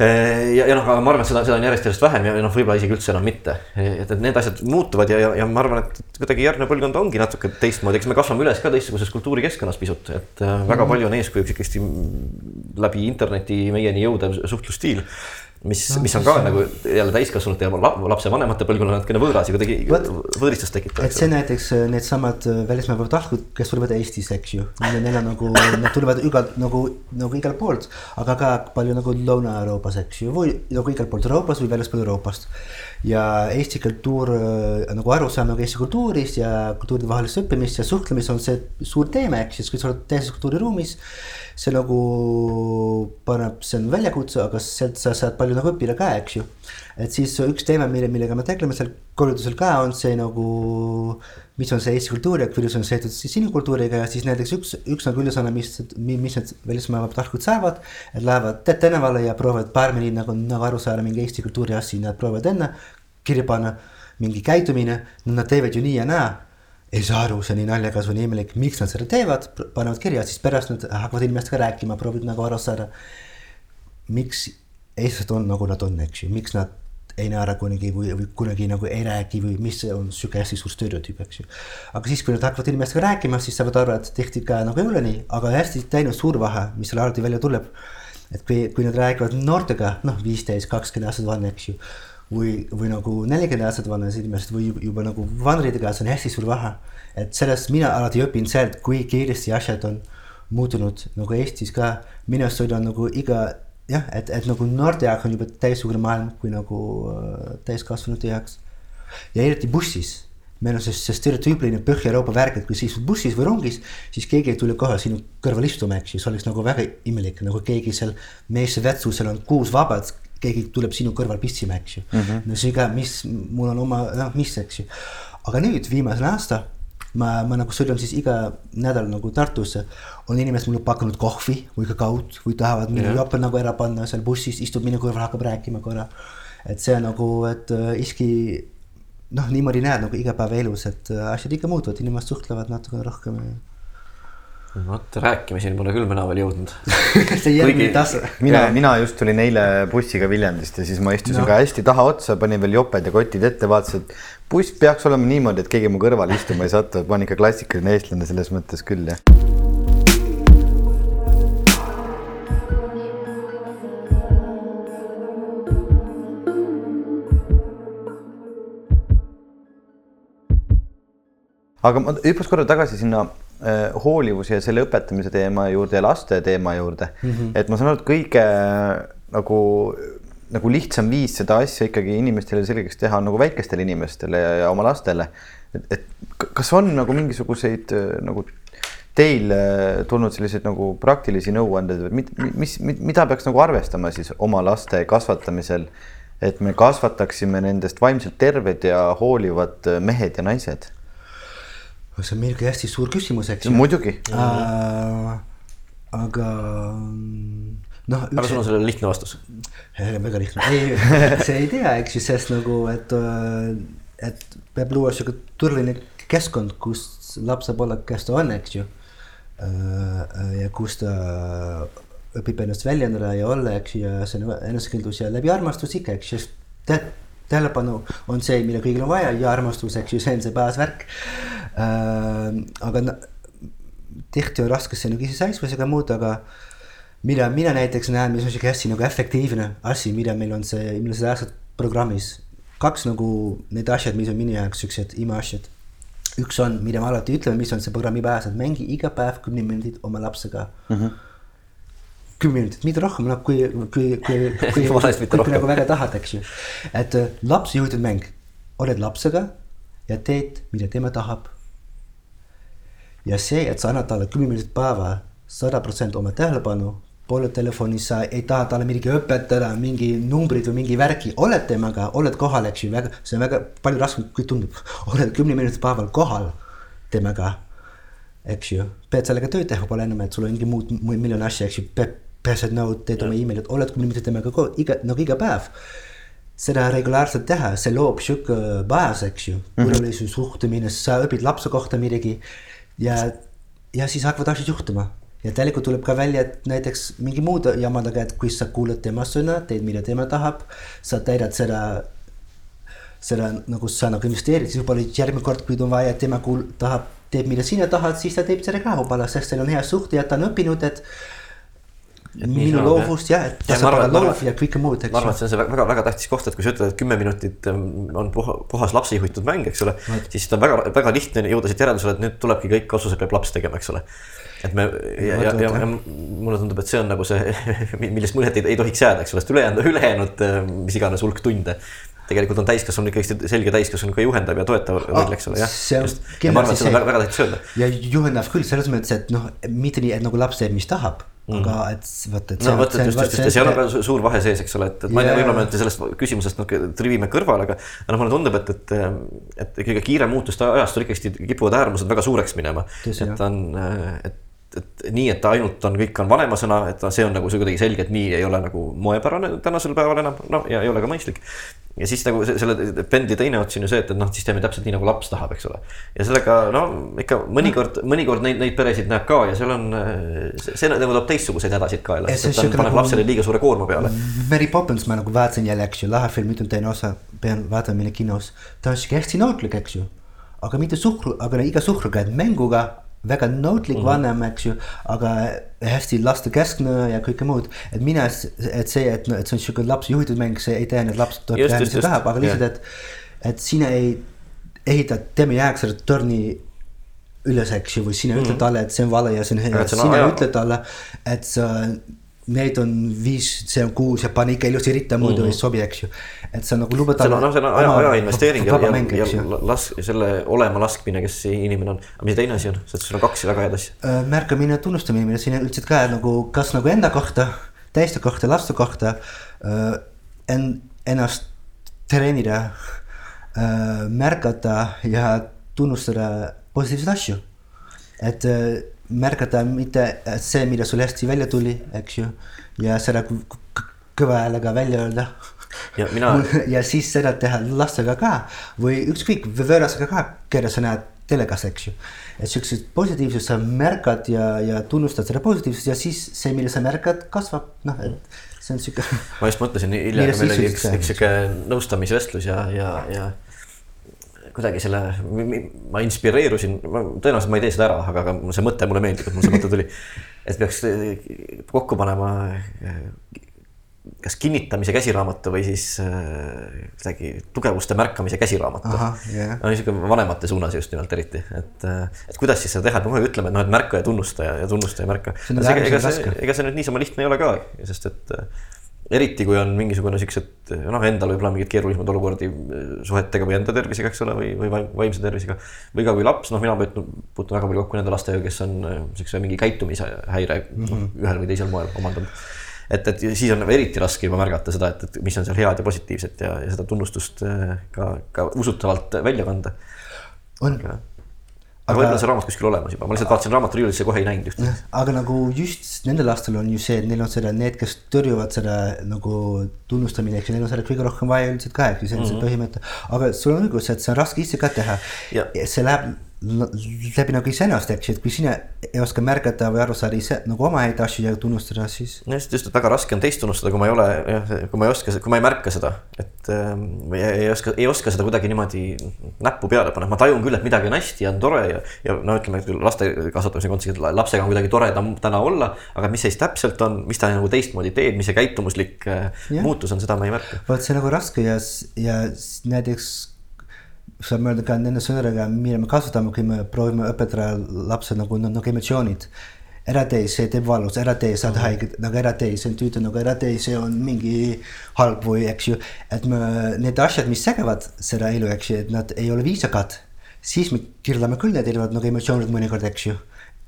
Speaker 1: ja, ja noh, aga ma arvan, et seda, seda on järjest, järjest vähem ja noh, võib-olla isegi üldse enam mitte. et, et need asjad muutuvad ja, ja, ja ma arvan, et kuidagi järgnev põlvkond ongi natuke teistmoodi, eks me kasvame üles ka teistsuguses kultuurikeskkonnas pisut, et äh, väga mm palju on eeskujuks ikkagi läbi interneti meieni jõudev suhtlusstiil mis no,, mis on ka nagu jälle täiskasvanute ja lapsevanemate põlvkonnal natukene võõras ja kuidagi võõristust tekitav.
Speaker 2: et see näiteks äh, needsamad äh, välismaa vabatahtlikud, kes tulevad Eestis, eks ju, neil on nagu, nad tulevad igalt nagu, nagu igalt poolt, aga ka palju nagu Lõuna-Euroopas, eks ju, või nagu igalt poolt Euroopas või väljaspool Euroopast. Ja Eesti kultuur äh, nagu arusaam nagu Eesti kultuurist ja kultuuride vahelist õppimist ja suhtlemist on see suur teema, eks ju, kui sa oled teises kultuuriruumis see nagu paneb, see on väljakutse, aga sealt sa saad palju nagu õppida ka, eks ju. et siis üks teema, mille, millega me tegeleme seal koolitusel ka on see nagu, mis on see Eesti kultuur ja kuidas on seotud siis sinu kultuuriga ja siis näiteks üks, üks nagu ülesanne, mis, mis need välismaa vabatahtlikud saavad. et lähevad tänavale ja proovivad paar minutit nagu, nagu aru saada mingi Eesti kultuuri asju, nad proovivad enne kirja panna mingi käitumine, nad teevad ju nii ja naa ei saa aru, see on nii naljakas või nii imelik, miks nad seda teevad, panevad kirja, siis pärast nad hakkavad inimestega rääkima, proovivad nagu aru saada. miks eestlased on nagu nad on, eks ju, miks nad ei naera kunagi või, või kunagi nagu ei räägi või mis on sihuke hästi suur stereotüüp, eks ju. aga siis, kui nad hakkavad inimestega rääkima, siis saavad aru, et tihti ka nagu ei ole nii, aga hästi teinud suur vahe, mis seal alati välja tuleb. et kui, kui nad räägivad noortega, noh, viisteist, kakskümmend aastat vana, eks ju. või, või nagu nelikümmend aastat vanas inimesed või juba nagu vanritega, see on hästi suur vahe. et sellest mina alati õpin sealt, kui kiiresti asjad on muutunud nagu Eestis ka. minu arust on nagu iga jah, et, et nagu jaoks on juba täiesugune maailm kui nagu äh, täiskasvanute jaoks. ja eriti bussis, meil on see, see stereotüüpiline Põhja-Euroopa värk, et kui sa istud bussis või rongis, siis keegi ei tule kohe sinu kõrval istuma, eks ju, see oleks nagu väga imelik, nagu keegi seal meesse vetsu, seal on kuus vabat, keegi tuleb sinu kõrval pissima, eks ju mm. -hmm. no see ka, mis, mul on oma, noh, mis, eks ju. aga nüüd viimasel aastal ma, ma nagu sõidan siis iga nädal nagu Tartusse. on inimesed mulle pakkunud kohvi või kakaot või tahavad minu jope nagu ära panna seal bussis, istub minu kõrval, hakkab rääkima korra. et see nagu, et äh, iski noh, niimoodi näed nagu igapäevaelus, et äh, asjad ikka muutuvad, inimesed suhtlevad natuke rohkem
Speaker 1: vot rääkimiseni pole küll mina veel jõudnud
Speaker 2: see järgmine tase.
Speaker 3: mina, mina just tulin eile bussiga Viljandist ja siis ma istusin no. ka hästi tahaotsa, panin veel joped ja kotid ette, vaatasin, et buss peaks olema niimoodi, et keegi mu kõrvale istuma ei satu, et ma olen ikka klassikaline eestlane selles mõttes küll, jah. aga ma hüppas korra tagasi sinna hoolivuse ja selle õpetamise teema juurde ja laste teema juurde mm. -hmm. et ma saan aru, et kõige nagu, nagu lihtsam viis seda asja ikkagi inimestele selgeks teha on nagu väikestele inimestele ja, ja oma lastele. et, et kas on nagu mingisuguseid nagu teil tulnud selliseid nagu praktilisi nõuandeid või mis, mis, mida peaks nagu arvestama siis oma laste kasvatamisel, et me kasvataksime nendest vaimselt terved ja hoolivad mehed ja naised
Speaker 2: see on muidugi hästi suur küsimus, eks
Speaker 3: ju. muidugi
Speaker 2: äh,. aga noh.
Speaker 1: aga sul on sellele lihtne vastus?
Speaker 2: väga lihtne, ei, see ei tea, eks ju, sest nagu, et, et peab luua sihuke turvaline keskkond, kus laps saab olla, kes ta on, eks ju. ja kus ta õpib ennast väljendada ja olla, eks ju, ja see on enesekindlus ja läbi armastus ikka, eks ju, sest tähelepanu on see, mida kõigil on vaja ja armastus, eks ju, see on see baasvärk äh,. aga tihti on raske see nagu iseseisvusega muuta, aga mida mina näiteks näen, mis on sihuke hästi nagu efektiivne asi, mida meil on see ilmselt aastat programmis. kaks nagu need asjad, mis on minu jaoks siuksed imeasjad. üks on, mida me alati ütleme, mis on see programmi et mängi iga päev kümne minutit oma lapsega mm. -hmm kümme minutit, mitte rohkem, noh kui, kui, kui, kui, kui, kui nagu väga tahad, eks ju. et äh, lapse juhitud mäng, oled lapsega ja teed, mida tema tahab. ja see, et sa annad talle kümme minutit päeva, sada protsenti oma tähelepanu, pole telefonis, sa ei taha talle midagi õpetada, mingi numbrid või mingi värki, oled temaga, oled kohal, eks ju, väga, see on väga palju raskem, kui tundub. oled kümne minuti päeval kohal temaga, eks ju, pead sellega tööd teha, pole enam, et sul on mingi muud miljon asja, eks ju, pead pääsed nõud, teed oma emailid, oled mitte temaga koos, iga, nagu iga päev. seda regulaarselt teha, see loob sihuke baas, eks ju, mm -hmm. suhtumine, sa õpid lapse kohta midagi. ja, ja siis hakkavad asjad juhtuma ja tegelikult tuleb ka välja, et näiteks mingi muud jamadega, et kui sa kuulad tema sõna, teed, mida tema tahab, sa täidad seda seda nagu sa nagu investeerid, siis võib-olla järgmine kord, kui on vaja, tema kuul-, tahab, teeb, mida sina tahad, siis ta teeb seda ka võib-olla, sest teil on hea suhte ja ta on õppinud, et minu loovust jah, et ta saab olla loov ja kõike muud, eks.
Speaker 1: ma arvan, et see on see väga-väga tähtis koht, et kui sa ütled, et kümme minutit ähm, on puha, puhas lapse juhitud mäng, eks ole. siis on väga-väga lihtne jõuda siit järeldusele, et nüüd tulebki kõik otsused peab laps tegema, eks ole. et me ja, ja, ja, ja mulle tundub, et see on nagu see, millest muljet ei, ei tohiks jääda, eks ole, sest ülejäänud, ülejäänud ähm, mis iganes hulk tunde tegelikult on täiskasvanu ikkagi selge täiskasvanu ka juhendav ja toetav roll, eks ole, jah. ja ma arvan, et seda on väga, tähtis öelda.
Speaker 2: ja juhendab küll selles mõttes, et noh, mitte nii, et nagu laps teeb, mis tahab. Aga et vot, et.
Speaker 1: no vot, et just, just, just seal on ka suur vahe sees, eks ole, et, et ma ei tea, võib-olla me sellest küsimusest natuke trivime kõrvale, aga. aga noh, mulle tundub, et, et, et kõige kiire muutuste ajast ikkagi kipuvad äärmused väga suureks minema. et on, et et nii, et ainult on, kõik on vanema sõna, et see on nagu see kuidagi selge, et nii ei ole nagu moepärane tänasel päeval enam, no ja ei ole ka mõistlik. ja siis nagu se- selle pendli teine ots on ju see, et, et noh, siis teeme täpselt nii nagu laps tahab, eks ole. ja sellega no ikka mõnikord, mõnikord neid, neid peresid näeb ka ja seal on, see, nagu toob teistsuguseid hädasid kaela, sest et ta paneb
Speaker 2: nagu-
Speaker 1: lapsele liiga suure koorma peale.
Speaker 2: Mary Poppins ma nagu vaatasin jälle, eks ju, lahe film, ütleme teine osa, pean vaatama minna kinos. ta on sihuke hästi nautlik, eks ju. aga mitte suhkru, aga iga suhkruga, et mänguga väga nautlik mm -hmm. vanem, eks ju, aga hästi lastekeskne ja kõike muud. et mina, et see, et, et see on sihuke lapse juhitud mäng, see ei tähenda, et laps
Speaker 1: Just,
Speaker 2: teha, mis ta tahab, aga lihtsalt, et, et sina ei ehita tema jaoks seda torni üles, eks ju, või sina mm -hmm. ütled talle, et see on vale ja see on hea,
Speaker 1: see on
Speaker 2: sina
Speaker 1: aja-
Speaker 2: ütled talle, et sa need on viis, see on kuus ja pane ikka ilusti ritta, muidu ei sobi, eks ju. et sa nagu lubad
Speaker 1: see on, noh, see on aja, aja investeering ja, ja, ja
Speaker 2: ju.
Speaker 1: las- selle olema laskmine, kes see inimene on. aga mis teine asi on, sest sul on kaks väga head asja.
Speaker 2: Äh, märkamine, tunnustamine, mida sina ütlesid ka nagu kas nagu enda kohta, teiste kohta, laste kohta äh,. En, ennast treenida äh,, märgata ja tunnustada positiivseid asju. et äh, märgata mitte see, mida sul hästi välja tuli, eks ju, ja seda kõ- kõ- kõva häälega välja öelda
Speaker 1: ja mina,
Speaker 2: ja siis seda teha lastega ka või ükskõik võõrasega ka, keda sa näed telekas, eks ju. et siukseid positiivsust sa märkad ja, ja tunnustad seda positiivsust ja siis see, mille sa märkad, kasvab, noh, et see on siuke.
Speaker 1: ma just mõtlesin, hiljem meil oli üks, üks sihuke nõustamisvestlus ja, ja, ja kuidagi selle, ma inspireerusin, tõenäoliselt ma ei tee seda ära, aga, aga see mõte mulle meeldib, et mul see mõte tuli. et peaks eh, kokku panema eh, kas kinnitamise käsiraamatu või siis äh, kuidagi tugevuste märkamise käsiraamatu.
Speaker 2: Jah.
Speaker 1: no niisugune vanemate suunas just nimelt eriti, et, et kuidas siis seda teha, et me aeg ütleme, et noh, et märka ja tunnusta ja, ja tunnusta ja märka. Ega see ega see nüüd niisama lihtne ei ole ka, sest et eriti kui on mingisugune siuksed noh, endal võib-olla mingeid keerulisemaid olukordi äh, suhetega või enda tervisega, eks ole, või, või vaim- vaimse tervisega. või ka kui laps, noh, mina puutun, puutun väga palju kokku nende lastega, kes on äh, siukse mingi käitumishäire mm -hmm. ühel või teisel moel omandanud. et, et siis on eriti raske juba märgata seda, et, et mis on seal head ja positiivset ja, ja seda tunnustust äh, ka, ka usutavalt välja kanda.
Speaker 2: on,
Speaker 1: aga, aga võib-olla see raamat kuskil olemas juba, ma lihtsalt vaatasin raamaturiiulisse, kohe ei näinud just.
Speaker 2: aga nagu just nendel lastel on ju see, et neil on seda, need, kes tõrjuvad seda nagu tunnustamine, eks ju, neil on seda kõige rohkem vaja üldiselt ka, eks ju, see on see põhimõte. aga sul on õigus, et see on raske ise ka teha see läheb läbi nagu iseennast, eks ju, et kui sina ei oska märgata või aru saada ise nagu oma häid asju ja tunnustada, siis
Speaker 1: just, just, et väga raske on teist tunnustada, kui ma ei ole, jah, kui ma ei oska, kui ma ei märka seda, et ähm, või ei, ei oska, ei oska seda kuidagi niimoodi näppu peale panna, ma tajun küll, et midagi on hästi ja on tore ja, ja no ütleme, et küll laste kasvatamise kontekstis, et lapsega on kuidagi tore ta täna olla, aga mis see siis täpselt on, mis ta nagu teistmoodi teeb, mis see käitumuslik äh,
Speaker 2: Jah.
Speaker 1: muutus on, seda ma ei märka.
Speaker 2: vot see on nagu raske ja, ja näiteks saab mõelda ka nende sõnadega, mida me kasutame, kui me proovime õpetada lapsed nagu, nagu emotsioonid. ära tee, see teeb valus, ära tee, saad haiget, nagu ära tee, see on tüütu, nagu ära tee, see on mingi halb või eks ju. et me need asjad, mis segavad seda elu, eks ju, et nad ei ole viisakad, siis me kirjeldame küll need erinevad nagu emotsioonid mõnikord, eks ju.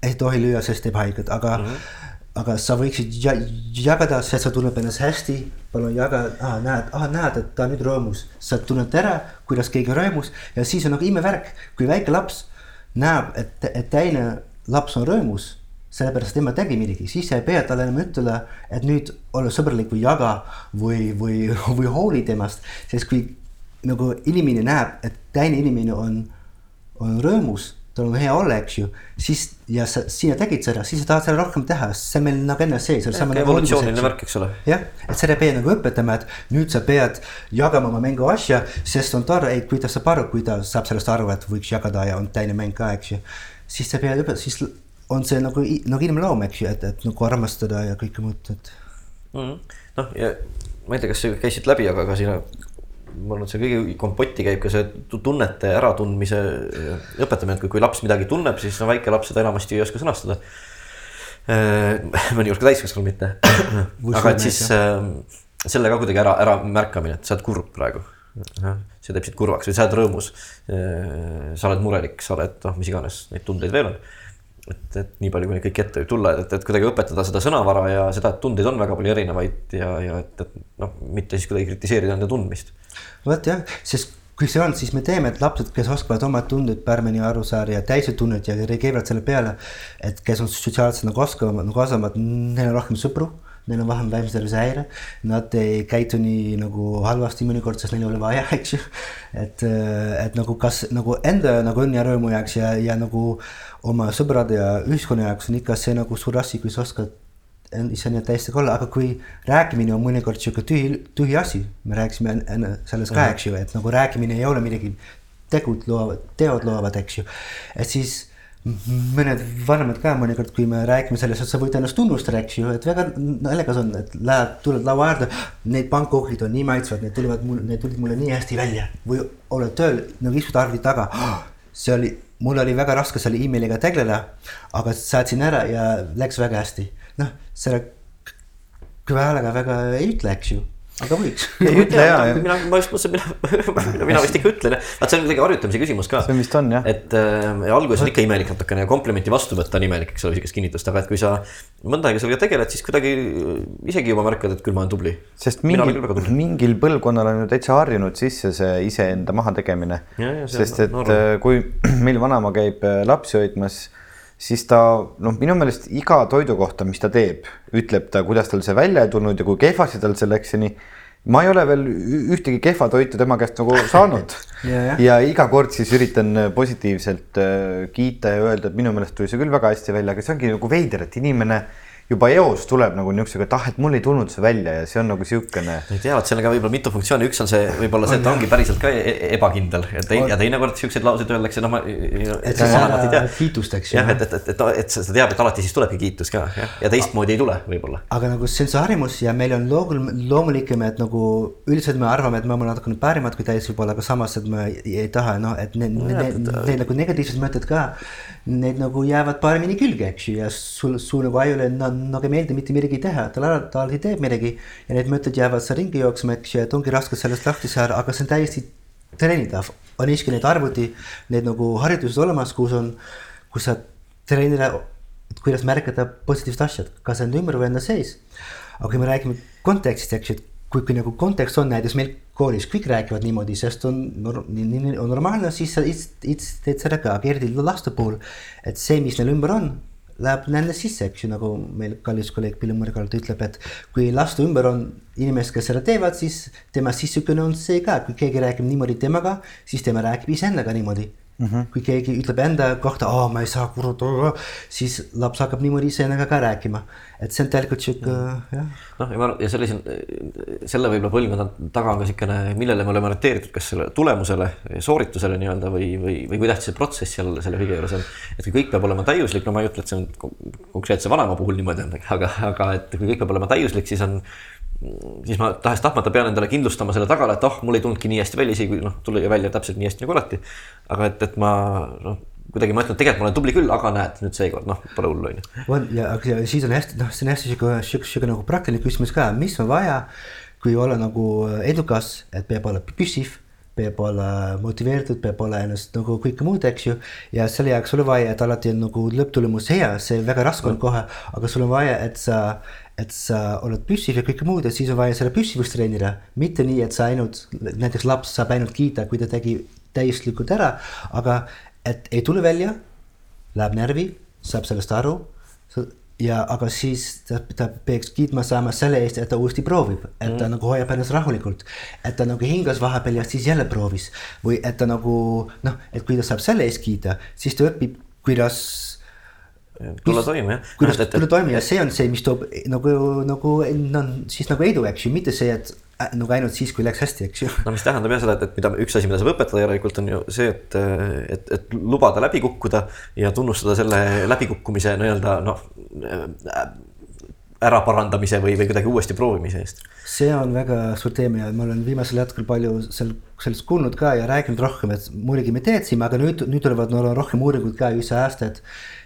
Speaker 2: ei tohi lüüa, sest teeb haiget, aga mm, -hmm. Aga sa võiksid ja, jagada, see, sa tunned ennast hästi, palun jaga ah,, näed ah,, näed, et ta on nüüd rõõmus, sa tunned ära, kuidas keegi on rõõmus ja siis on nagu imevärk, kui väike laps näeb, et, et teine laps on rõõmus sellepärast, tema tegi midagi, siis sa ei pea talle enam ütlema, et nüüd ole sõbralik või jaga või, või, või hooli temast, sest kui nagu inimene näeb, et teine inimene on, on rõõmus, tal on hea olla, eks ju, siis ja sa, sina tegid seda, siis sa tahad seda rohkem teha, see on meil nagu enne sees.
Speaker 1: evolutsiooniline värk, eks ole.
Speaker 2: jah, et seda ei pea nagu õpetama, et nüüd sa pead jagama oma mänguasja, sest on tore, et kui ta saab aru, kui ta saab sellest aru, et võiks jagada ja on teine mäng ka, eks ju. siis sa pead õpetama, siis on see nagu, nagu inimloom, eks ju, et, et nagu armastada ja kõike muud, et.
Speaker 1: noh, ja ma ei tea, kas sa käisid läbi, aga ka siin ma arvan, et see kõige kompotti käib ka see tu- tunnete äratundmise äh, õpetamine, et kui, kui laps midagi tunneb, siis no väike laps seda enamasti ei oska sõnastada. mõnikord ka täiskasvanu mitte. aga et siis äh, selle ka kuidagi ära, ära märkamine, et sa oled kurb praegu. see teeb sind kurvaks või sa oled rõõmus. sa oled murelik, sa oled noh, mis iganes neid tundeid veel on et, et nii palju, kui neid kõiki ette võib tulla, et, et kuidagi õpetada seda sõnavara ja seda, et tundeid on väga palju erinevaid ja, ja et, et noh, mitte siis kuidagi kritiseerida nende tundmist.
Speaker 2: vot jah, sest kui see on, siis me teeme, et lapsed, kes oskavad oma tunded paremini aru saada ja täiesti tunded ja reageerivad selle peale. et kes on sotsiaalselt nagu oskavad, nagu osamad, neil on rohkem sõpru neil on vähem vaimse häire, nad ei käitu nii nagu halvasti mõnikord, sest neil ei ole vaja, eks ju. et, et nagu kas nagu enda nagu õnne ja rõõmu jaoks ja, ja nagu oma sõbrade ja ühiskonna jaoks on ikka see nagu suur asi, kui sa oskad iseenda täiesti olla, aga kui rääkimine on mõnikord sihuke tühi, tühi asi, me rääkisime enne sellest ka, eks ju, et nagu rääkimine ei ole midagi, tegud loovad, teod loovad, eks ju. et siis mõned vanemad ka mõnikord, kui me räägime sellest, et sa võid ennast tunnustada, eks ju, et väga naljakas on, et lähed, tuled laua äärde. Need pannkoogid on nii maitsvad, need tulevad mul, need tulid mulle nii hästi välja või oled tööl nagu istud arvuti taga. see oli, mul oli väga raske selle emailiga tegeleda, aga saatsin ära ja läks väga hästi noh, selle häälega väga ei ütle, eks ju aga võiks.
Speaker 3: ütle ja, ja.
Speaker 1: mina, ma just mõtlesin, mina, mina vist ikka ütlen, vaat see on kuidagi harjutamise küsimus ka.
Speaker 3: see vist on jah.
Speaker 1: et äh, alguses on ikka imelik natukene ja komplimenti vastu võtta on imelik, eks ole, sihukest kinnitust, aga et kui sa mõnda aega sellega tegeled, siis kuidagi isegi juba märkad, et küll ma olen tubli.
Speaker 3: sest mingil, mingil põlvkonnal on ju täitsa harjunud sisse see iseenda mahategemine. sest et norm. Äh, kui meil vanaema käib äh, lapsi hoidmas siis ta noh, minu meelest iga toidu kohta, mis ta teeb, ütleb ta, kuidas tal see välja ei tulnud ja kui kehvasti tal see läks ja nii. ma ei ole veel ühtegi kehva toitu tema käest nagu saanud ja, ja. iga kord siis üritan positiivselt äh, kiita ja öelda, et minu meelest tuli see küll väga hästi välja, aga see ongi nagu veider, et inimene juba eos tuleb nagu niisugusega, et ah, et mul ei tulnud see välja ja see on nagu niisugune.
Speaker 1: ei tea, vot seal on ka võib-olla mitu funktsiooni, üks on see võib-olla see, et ta ongi päriselt ka e-, e ebakindel ja teine, ja teinekord siukseid lauseid öeldakse, noh ma.
Speaker 2: et sa saad kiitust, eks
Speaker 1: ju. jah, et, et, et, et, et sa tead, et alati siis tulebki kiitus ka jah, ja teistmoodi ei tule võib-olla.
Speaker 2: aga nagu see on see harjumus ja meil on loogul, loomulikum, et nagu üldiselt me arvame, et me oleme natukene parimad kui teised võib-olla, aga samas, et me ei, ei taha, noh, et need, need, need nagu negatiivsed mõtted ka need nagu jäävad paremini külge, eks ju, ja sul, sul nagu ajule nagu ei meeldi mitte midagi teha, ta alati, ta alati teeb midagi. ja need mõtted jäävad seal ringi jooksma, eks ju, et ongi raske sellest lahti saada, aga see on täiesti treenitav. on isegi need arvuti, need nagu harjutused olemas, kus on, kus sa treenida, kuidas märgata positiivsed asjad, kas enda ümber või enda sees. aga kui me räägime kontekstist, eks ju, et kui, kui nagu kontekst on näiteks meil koolis kõik räägivad niimoodi, sest on, on normaalne, siis sa teed seda ka, eriti laste puhul. et see, mis neil ümber on, läheb nende sisse, eks ju, nagu meil kallis kolleeg Pille Mõrgalt ütleb, et kui laste ümber on inimesed, kes seda teevad, siis tema sissekõne on see ka, kui keegi räägib niimoodi temaga, siis tema räägib iseendaga niimoodi mm. -hmm. kui keegi ütleb enda kohta, aa ma ei saa kurat, siis laps hakkab niimoodi iseendaga ka rääkima. et see on tegelikult sihuke mm. jah.
Speaker 1: noh, ja ma arvan ja sellise, selle võib-olla põlvkonna taga on ka niisugune, millele me oleme orienteeritud, kas selle tulemusele, sooritusele nii-öelda või, või, või kui tähtis see protsess seal selle kõige juures on. et kui kõik peab olema täiuslik, no ma ei ütle, et see on konkreetse vanema puhul niimoodi on, aga, aga et kui kõik peab olema täiuslik, siis on siis ma tahes-tahtmata pean endale kindlustama selle tagala, et oh, mul ei tulnudki nii hästi välja, isegi noh, tuli välja täpselt nii hästi nagu alati. aga et, et ma noh, kuidagi ma ütlen, et tegelikult ma olen tubli küll, aga näed nüüd seekord noh, pole hullu on ju.
Speaker 2: on ja, aga siis on hästi, noh, see on hästi sihuke, sihuke, sihuke nagu praktiline küsimus ka, mis on vaja, kui olla nagu edukas, et peab olema püsiv peab olla motiveeritud, peab olema ennast nagu kõike muud, eks ju. ja selle jaoks sul on vaja, et alati on nagu lõpptulemus hea, see väga raske on kohe, aga sul on vaja, et sa et sa oled püssiv ja kõike muud ja siis on vaja selle püssivust treenida. mitte nii, et sa ainult, näiteks laps saab ainult kiita, kui ta tegi täiuslikult ära, aga et ei tule välja, läheb närvi, saab sellest aru. ja, aga siis ta, ta peaks kiitma saama selle eest, et ta uuesti proovib, et ta mm. nagu hoiab ennast rahulikult. et ta nagu hingas vahepeal ja siis jälle proovis või et ta nagu noh, et kui ta saab selle eest kiita, siis ta õpib, kuidas
Speaker 1: tulla toime jah.
Speaker 2: kuidas tulla toime ja see on see, mis toob nagu, nagu no siis nagu edu, eks ju, mitte see, et äh, nagu ainult siis, kui läks hästi, eks ju.
Speaker 1: no mis tähendab jah seda, et, et mida üks asi, mida saab õpetada järelikult on ju see, et, et, et lubada läbi kukkuda ja tunnustada selle läbikukkumise nii-öelda noh äraparandamise või, või kuidagi uuesti proovimise eest.
Speaker 2: see on väga suur teema ja ma olen viimasel hetkel palju sel, sellest kuulnud ka ja rääkinud rohkem, et muidugi me teadsime, aga nüüd, nüüd tulevad no, rohkem uuringuid ka see aasta, et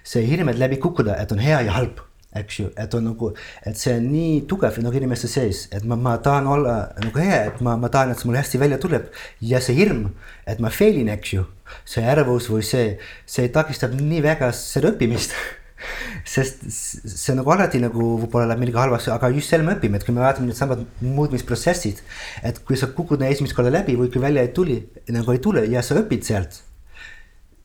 Speaker 2: see hirm, et läbi kukkuda, et on hea ja halb eks ju, et on nagu, et see on nii tugev nagu inimeste sees, et ma, ma tahan olla nagu hea, et ma, ma tahan, et see mul hästi välja tuleb. ja see hirm, et ma fail in, eks ju, see ärevus või see, see takistab nii väga seda õppimist sest see nagu alati nagu võib-olla läheb millegi halvasti, aga just selle me õpime, et kui me vaatame needsamad muutmisprotsessid. et kui sa kukud esimest korda läbi või kui välja ei tuli, nagu ei tule ja sa õpid sealt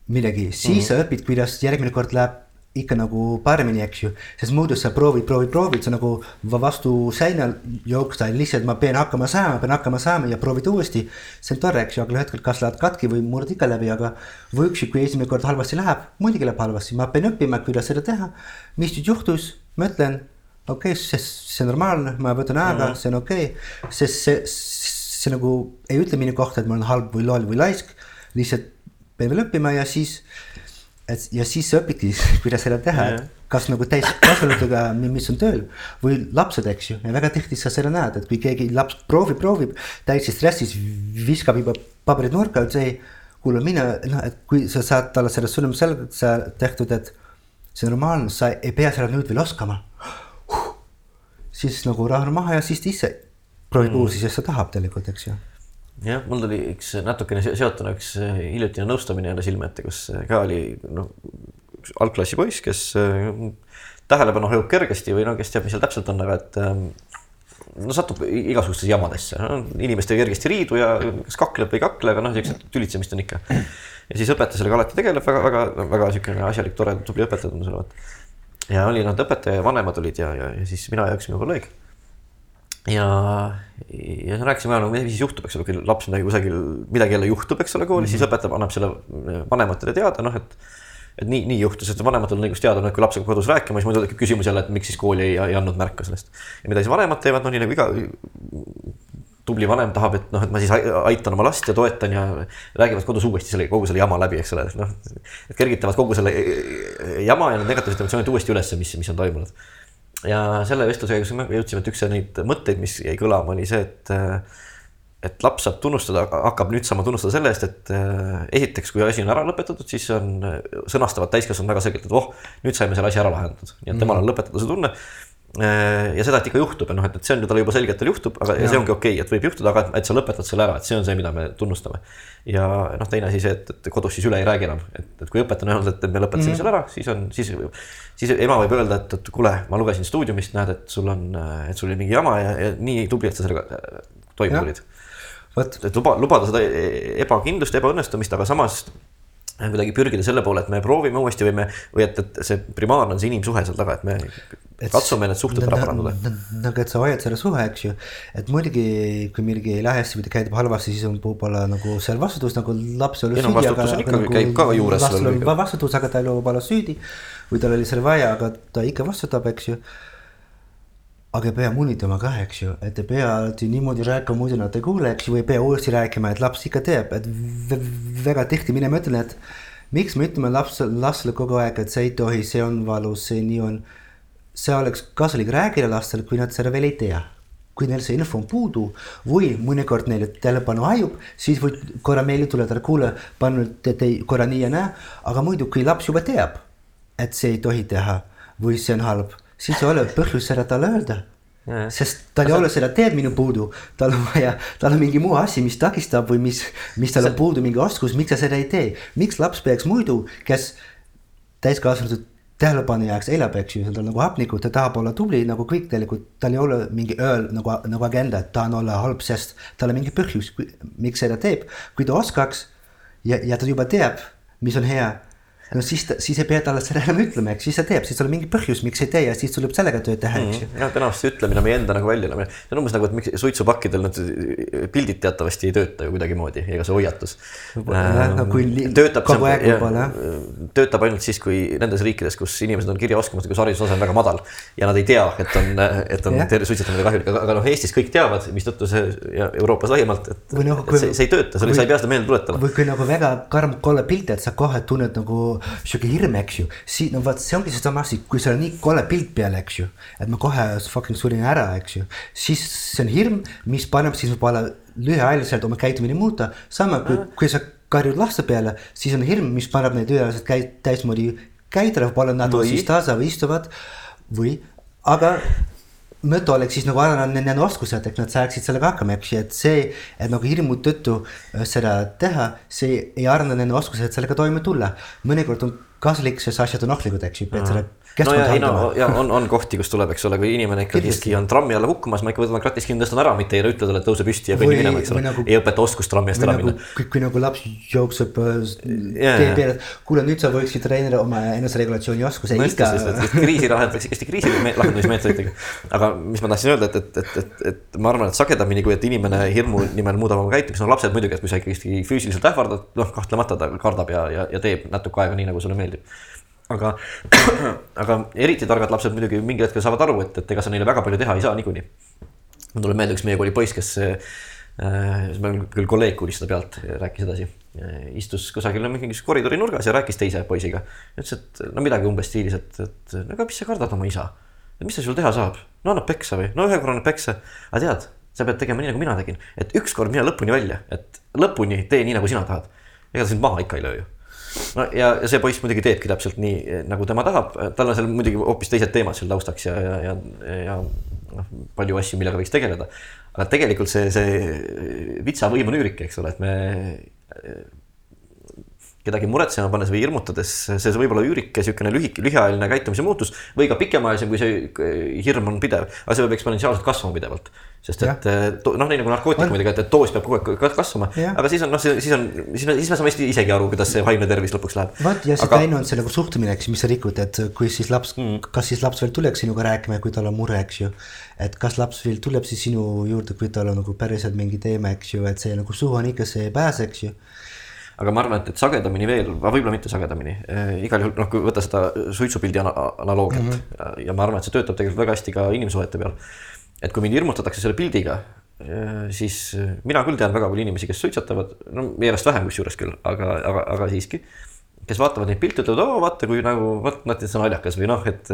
Speaker 2: midagi, siis mm -hmm. sa õpid, kuidas järgmine kord läheb ikka nagu paremini, eks ju. sest muidu sa proovid, proovid, proovid, sa nagu va- vastu seina jooksta, lihtsalt ma pean hakkama saama, pean hakkama saama ja proovid uuesti. see on tore, eks ju, aga ühel hetkel kas lähevad katki või murd ikka läbi, aga või üksi, kui esimene kord halvasti läheb, muidugi läheb halvasti, ma pean õppima, kuidas seda teha. mis nüüd juhtus, ma ütlen, okei okay,, see, see on normaalne, ma võtan aega mm, -hmm. see on okei okay,, sest see, see nagu ei ütle minu kohta, et ma olen halb või loll või laisk, lihtsalt pean veel õppima ja siis, et ja siis sa õpidki, kuidas seda teha yeah., kas nagu täiskasvanutega, mis on tööl või lapsed, eks ju, ja väga tihti sa seda näed, et kui keegi laps proovib, proovib täiesti stressis, viskab juba paberid nurka, ütleb ei, kuule mine, noh, et kui sa saad talle selle sõnumi selgelt sa tehtud, et see on normaalne, sa ei pea seda nüüd veel oskama siis nagu rahune maha ja siis ta ise proovib mm. uusi, sest ta tahab tegelikult, eks ju.
Speaker 1: jah, mul tuli üks natukene se- seotuna üks äh, hiljutine nõustamine jälle silme ette, kus äh, ka oli noh, üks algklassi poiss, kes äh, tähelepanu hajub kergesti või no kes teab, mis seal täpselt on, aga et no satub igasugustesse jamadesse no,, inimestega kergesti riidu ja kas kakleb või ei kakle, aga noh, siuksed tülitsemist on ikka. ja siis õpetaja sellega alati tegeleb väga, väga, väga siukene asjalik, tore, tubli õpetaja tundus olevat. ja oli noh, õpetaja ja vanemad olid ja, ja, ja siis mina ja üks minu kolleeg ja, ja rääkisime nagu, mis siis juhtub, eks ole, kui laps midagi kusagil, midagi jälle juhtub, eks ole, koolis mm, -hmm. siis õpetaja annab selle vanematele teada, noh, et et nii, nii juhtus, et vanematel on õigus teada, noh, et kui laps hakkab kodus rääkima, siis muidu tekib küsimus jälle, et miks siis kooli ei, ei andnud märku sellest. ja mida siis vanemad teevad, noh, nii nagu iga tubli vanem tahab, et noh, et ma siis ai- aitan oma last ja toetan ja räägivad kodus uuesti selle, kogu selle jama läbi, eks ole, noh. et kergitavad kogu selle jama ja need negatiivsed emotsioonid uuesti ülesse, mis, mis on toimunud ja selle vestluse käigus me jõudsime, et üks neid mõtteid, mis jäi kõlama, oli see, et et laps saab tunnustada, hakkab nüüd saama tunnustada selle eest, et esiteks, kui asi on ära lõpetatud, siis on, sõnastavad täiskasvanud väga selgelt, et oh, nüüd saime selle asja ära lahendatud, nii et temal on lõpetatud see tunne. Ja seda, et ikka juhtub ja noh, et, et see on ju talle juba selge, et tal juhtub, aga ja see ongi okei okay,, et võib juhtuda, aga et, sa lõpetad selle ära, et see on see, mida me tunnustame. ja noh, teine asi see, et, et kodus siis üle ei räägi enam, et, et kui õpetaja on öelnud, et me lõpetasime mm -hmm. selle ära, siis on, siis, siis ema võib öelda, et, et kuule, ma lugesin stuudiumist, näed, et sul on, et sul oli mingi jama ja, ja nii tubli, et sa sellega äh, toime tulid. Et luba, lubada seda e- ebakindlust, ebaõnnestumist, aga samas kuidagi pürgida selle poole, et me proovime uuesti või me, või et, et see primaarne on see inimsuhe seal taga, et me katsume need suhted ära parandada.
Speaker 2: nagu, et sa hoiad selle suhe, eks ju. et muidugi, kui midagi ei lähe hästi ta käitub halvasti, siis on võib-olla nagu seal vastutus nagu laps Ei
Speaker 1: no vastutus on ikka- käib ka juures
Speaker 2: vastutus, aga ta ole võib-olla süüdi või tal oli selle vaja, aga ta ikka vastutab, eks ju aga ei pea munitama ka, eks ju, et ei pea alati niimoodi rääkima, muidu nad ei kuule, eks ju, või ei pea uuesti rääkima, et laps ikka teab, et väga tihti mina mõtlen, et miks me ütleme laps, lastele kogu aeg, et see ei tohi, see on valus, see nii on. See oleks kasulik rääkida lastele, kui nad seda veel ei tea. kui neil see info on puudu või mõnikord neile tähelepanu hajub, siis võib korra meelde tuletada, kuule, pane nüüd te- korra nii ja naa, aga muidu, kui laps juba teab, et see ei tohi teha või see on halb, siis ei ole põhjust seda talle öelda
Speaker 1: Jajah.
Speaker 2: sest tal ei ole seda teadmine puudu, tal on vaja, tal on mingi muu asi, mis takistab või mis, mis tal on puudu mingi oskus, miks sa seda ei tee. miks laps peaks muidu, kes täiskasvanud tähelepanu jääks elab, eks ju, tal on nagu hapnikku, ta tahab olla tubli nagu kõik tegelikult, tal ei ole mingi ööl nagu, nagu agenda, et tahan olla halb, sest tal on mingi põhjus, miks seda teeb. kui ta oskaks ja, ja ta juba teab, mis on hea no siis siis ei pea talle seda enam ütlema, eks siis ta teab, siis tal on mingi põhjus, miks ei tee ja siis tuleb sellega tööd teha, eks ju.
Speaker 1: jah, tänavasti ütlemine meie enda nagu väljalemine, see on umbes nagu, et miks suitsupakkidel need pildid teatavasti ei tööta ju kuidagimoodi, ega see hoiatus.
Speaker 2: no kui li-
Speaker 1: töötab
Speaker 2: kogu aeg võib-olla,
Speaker 1: töötab ainult siis, kui nendes riikides, kus inimesed on kirjaoskamatud, kus haridustase on väga madal ja nad ei tea, et on, et on suitsetamine kahjulik, aga, noh, Eestis kõik teavad, mistõttu see ja Euroopas laiemalt, et,
Speaker 2: Või noh,
Speaker 1: et
Speaker 2: kui-
Speaker 1: see, see ei tööta, sa
Speaker 2: kui-
Speaker 1: ei pea seda meelde tuletama.
Speaker 2: või kui nagu väga karm kolle pilt, et sa kohe tunned nagu sihuke hirm, eks ju. siis no vot, see ongi seesama asi, kui sul on nii kolle pilt peal, eks ju. et ma kohe fucking surin ära, eks ju. siis see on hirm, mis paneb siis võib-olla lühiajaliselt oma käitumine muuta. sama kui, kui sa karjud laste peale, siis on hirm, mis paneb neid lühiajaliselt käi-, täismoodi käituda, võib-olla nad on siis tasa või istuvad või, aga mõte oleks siis nagu arendada nende oskused, et nad saaksid sellega hakkama, eks ju, et see, et nagu hirmu tõttu äh, seda teha, see ei arenda nende oskused sellega toime tulla. mõnikord on kasulik, sest asjad on ohtlikud, eks ju, pead selle
Speaker 1: no ja ei no ja on, on kohti, kus tuleb, eks ole, kui inimene ikkagistki on trammi alla kukkumas, ma ikka võtan kratist kinni, tõstan ära, mitte ei ütle talle, et tõuse püsti ja kõnni minema, eks ole
Speaker 2: nagu-
Speaker 1: ei õpeta oskust trammi eest ära
Speaker 2: nagu
Speaker 1: minna.,
Speaker 2: kui, nagu laps jookseb
Speaker 1: Jaa,
Speaker 2: tee
Speaker 1: jaa.
Speaker 2: peale, kuule, nüüd sa võiksid treenida oma eneseregulatsiooni oskuse
Speaker 1: no
Speaker 2: ikka
Speaker 1: kriisi lahendatakse hästi kriisi me- lahendamismeetoditega. aga mis ma tahtsin öelda, et, et, et, et, et ma arvan, et sagedamini, kui et inimene hirmu nimel muudab oma käitumist, no lapsed muidugi, et kui sa ikkagi füüsiliselt ähvardad, noh, kahtlemata ta kardab ja, ja, ja teeb natuke aega nii, nagu sulle meeldib. Aga, aga eriti targad lapsed muidugi mingil hetkel saavad aru, et, et ega sa neile väga palju teha ei saa niikuinii. mul tuleb meelde üks meie kooli poiss, kes äh,, meil küll kolleeg kuulis seda pealt, rääkis edasi. istus kusagil mingis koridori nurgas ja rääkis teise poisiga. ütles, et no midagi umbes stiilis, et, et no aga mis sa kardad oma isa. mis ta sul teha saab? no annab peksa või? no ühe korra annab peksa. aga tead, sa pead tegema nii, nagu mina tegin, et ükskord mine lõpuni välja, et lõpuni tee nii, nagu sina tahad. ega ta sind maha ikka ei löö ju no ja, ja see poiss muidugi teebki täpselt nii, nagu tema tahab, tal on seal muidugi hoopis teised teemad seal taustaks ja, ja, ja, ja noh, palju asju, millega võiks tegeleda. aga tegelikult see, see vitsa võim on üürik, eks ole, et me kedagi muretsema pannes või hirmutades, see võib olla üürike niisugune lühike, lühiajaline käitumise muutus või ka pikemaajalisem, kui see hirm on pidev, aga see võib eksponentsiaalselt kasvama pidevalt. sest et noh, nii nagu narkootikumidega, et, et doos peab kogu aeg ka- kasvama, aga siis on noh, siis on, siis me, siis me saame hästi isegi aru, kuidas see vaimne tervis lõpuks läheb.
Speaker 2: vot ja see
Speaker 1: aga
Speaker 2: teine on see nagu suhtumine, eks ju, mis sa rikud, et kui siis laps mm., kas siis laps veel tuleks sinuga rääkima, kui tal on mure, eks ju. et kas laps veel tuleb siis sinu juurde, kui tal on nagu päriselt mingi teema, eks ju, et see nagu suhu on ikka, see ei pääse, eks ju.
Speaker 1: Aga ma arvan, et, et sagedamini veel, võib-olla mitte sagedamini äh,, igal juhul noh, kui võtta seda suitsupildi ana analoogiat mm -hmm. ja ma arvan, et see töötab tegelikult väga hästi ka inimsuhete peal. et kui mind hirmutatakse selle pildiga, siis äh, mina küll tean väga palju inimesi, kes suitsetavad, no järjest vähem kusjuures küll, aga, aga, aga siiski kes vaatavad neid pilte, ütlevad, oo vaata, kui nagu vot, see on naljakas või noh, et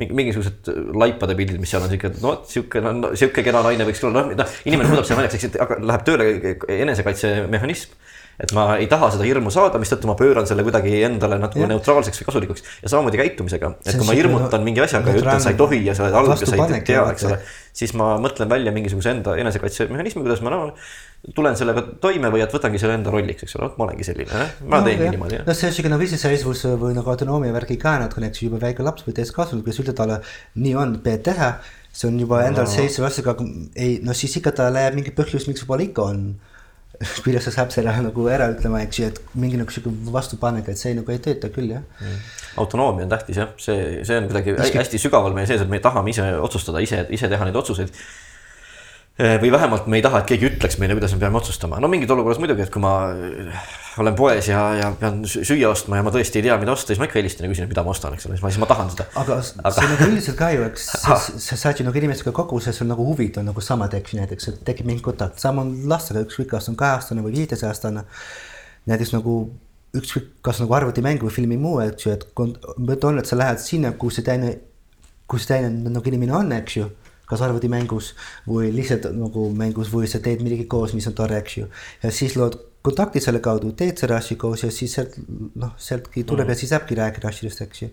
Speaker 1: mingi mingisugused laipade pildid, mis seal on siuke, no vot siuke, no siuke kena naine võiks tulla, noh, noh, inimene muudab selle naljakas, eks, et aga läheb tööle enesekaitsemehhanism et ma ei taha seda hirmu saada, mistõttu ma pööran selle kuidagi endale natuke neutraalseks või kasulikuks. Ja samamoodi käitumisega, et kui ma hirmutan mingi asjaga ja ütlen, sa ei tohi ja sa oled halb ja sa ei tea, eks ole, siis ma mõtlen välja mingisuguse enda enesekaitsemehhanismi, kuidas ma no tulen sellega toime või et võtangi selle enda rolliks, eks ole, vot ma olengi selline, ma no, teengi niimoodi.
Speaker 2: no see on siuke nagu iseseisvus või nagu autonoomia värgi ka natukene, eks ju, juba väike laps või täiskasvanu, kes ütleb talle, nii on, pead teha. see on juba endal seisev asi, aga ei, no siis ikka tal läheb mingi põhjus, miks võib-olla ikka on. Kuidas sa saab selle nagu ära ütlema, eks ju, et mingi nagu sihuke vastupanek, et see nagu ei tööta küll jah mm..
Speaker 1: autonoomia on tähtis jah, see, see on kuidagi hästi, sügaval meie sees, et me tahame ise otsustada, ise, ise teha neid otsuseid. Või vähemalt me ei taha, et keegi ütleks meile, kuidas me peame otsustama, no mingid olukorras muidugi, et kui ma olen poes ja, ja pean sü- süüa ostma ja ma tõesti ei tea, mida osta, siis ma ikka helistan ja küsin, mida ma ostan, eks ole, siis ma, siis ma tahan seda.
Speaker 2: aga, aga see nagu üldiselt ka ju, eks sa, sa saad ju nagu inimestega kokku, sest sul nagu huvid on nagu samad, eks ju, näiteks, et tekib mingi kontakt, sama on lastega, ükskõik kas on kaheaastane või viieteistaastane. näiteks nagu ükskõik, kas nagu arvutimängu või filmi muu, eks ju, et on, et sa lähed sinna, kus see teine, kus see teine nagu inimene on, eks ju kas arvutimängus või lihtsalt nagu mängus või sa teed midagi koos, mis on tore, eks ju. ja siis lood kontakti selle kaudu, teed selle asja koos ja siis sealt noh, sealtki tuleb mm. ja siis saabki rääkida asjadest, eks ju.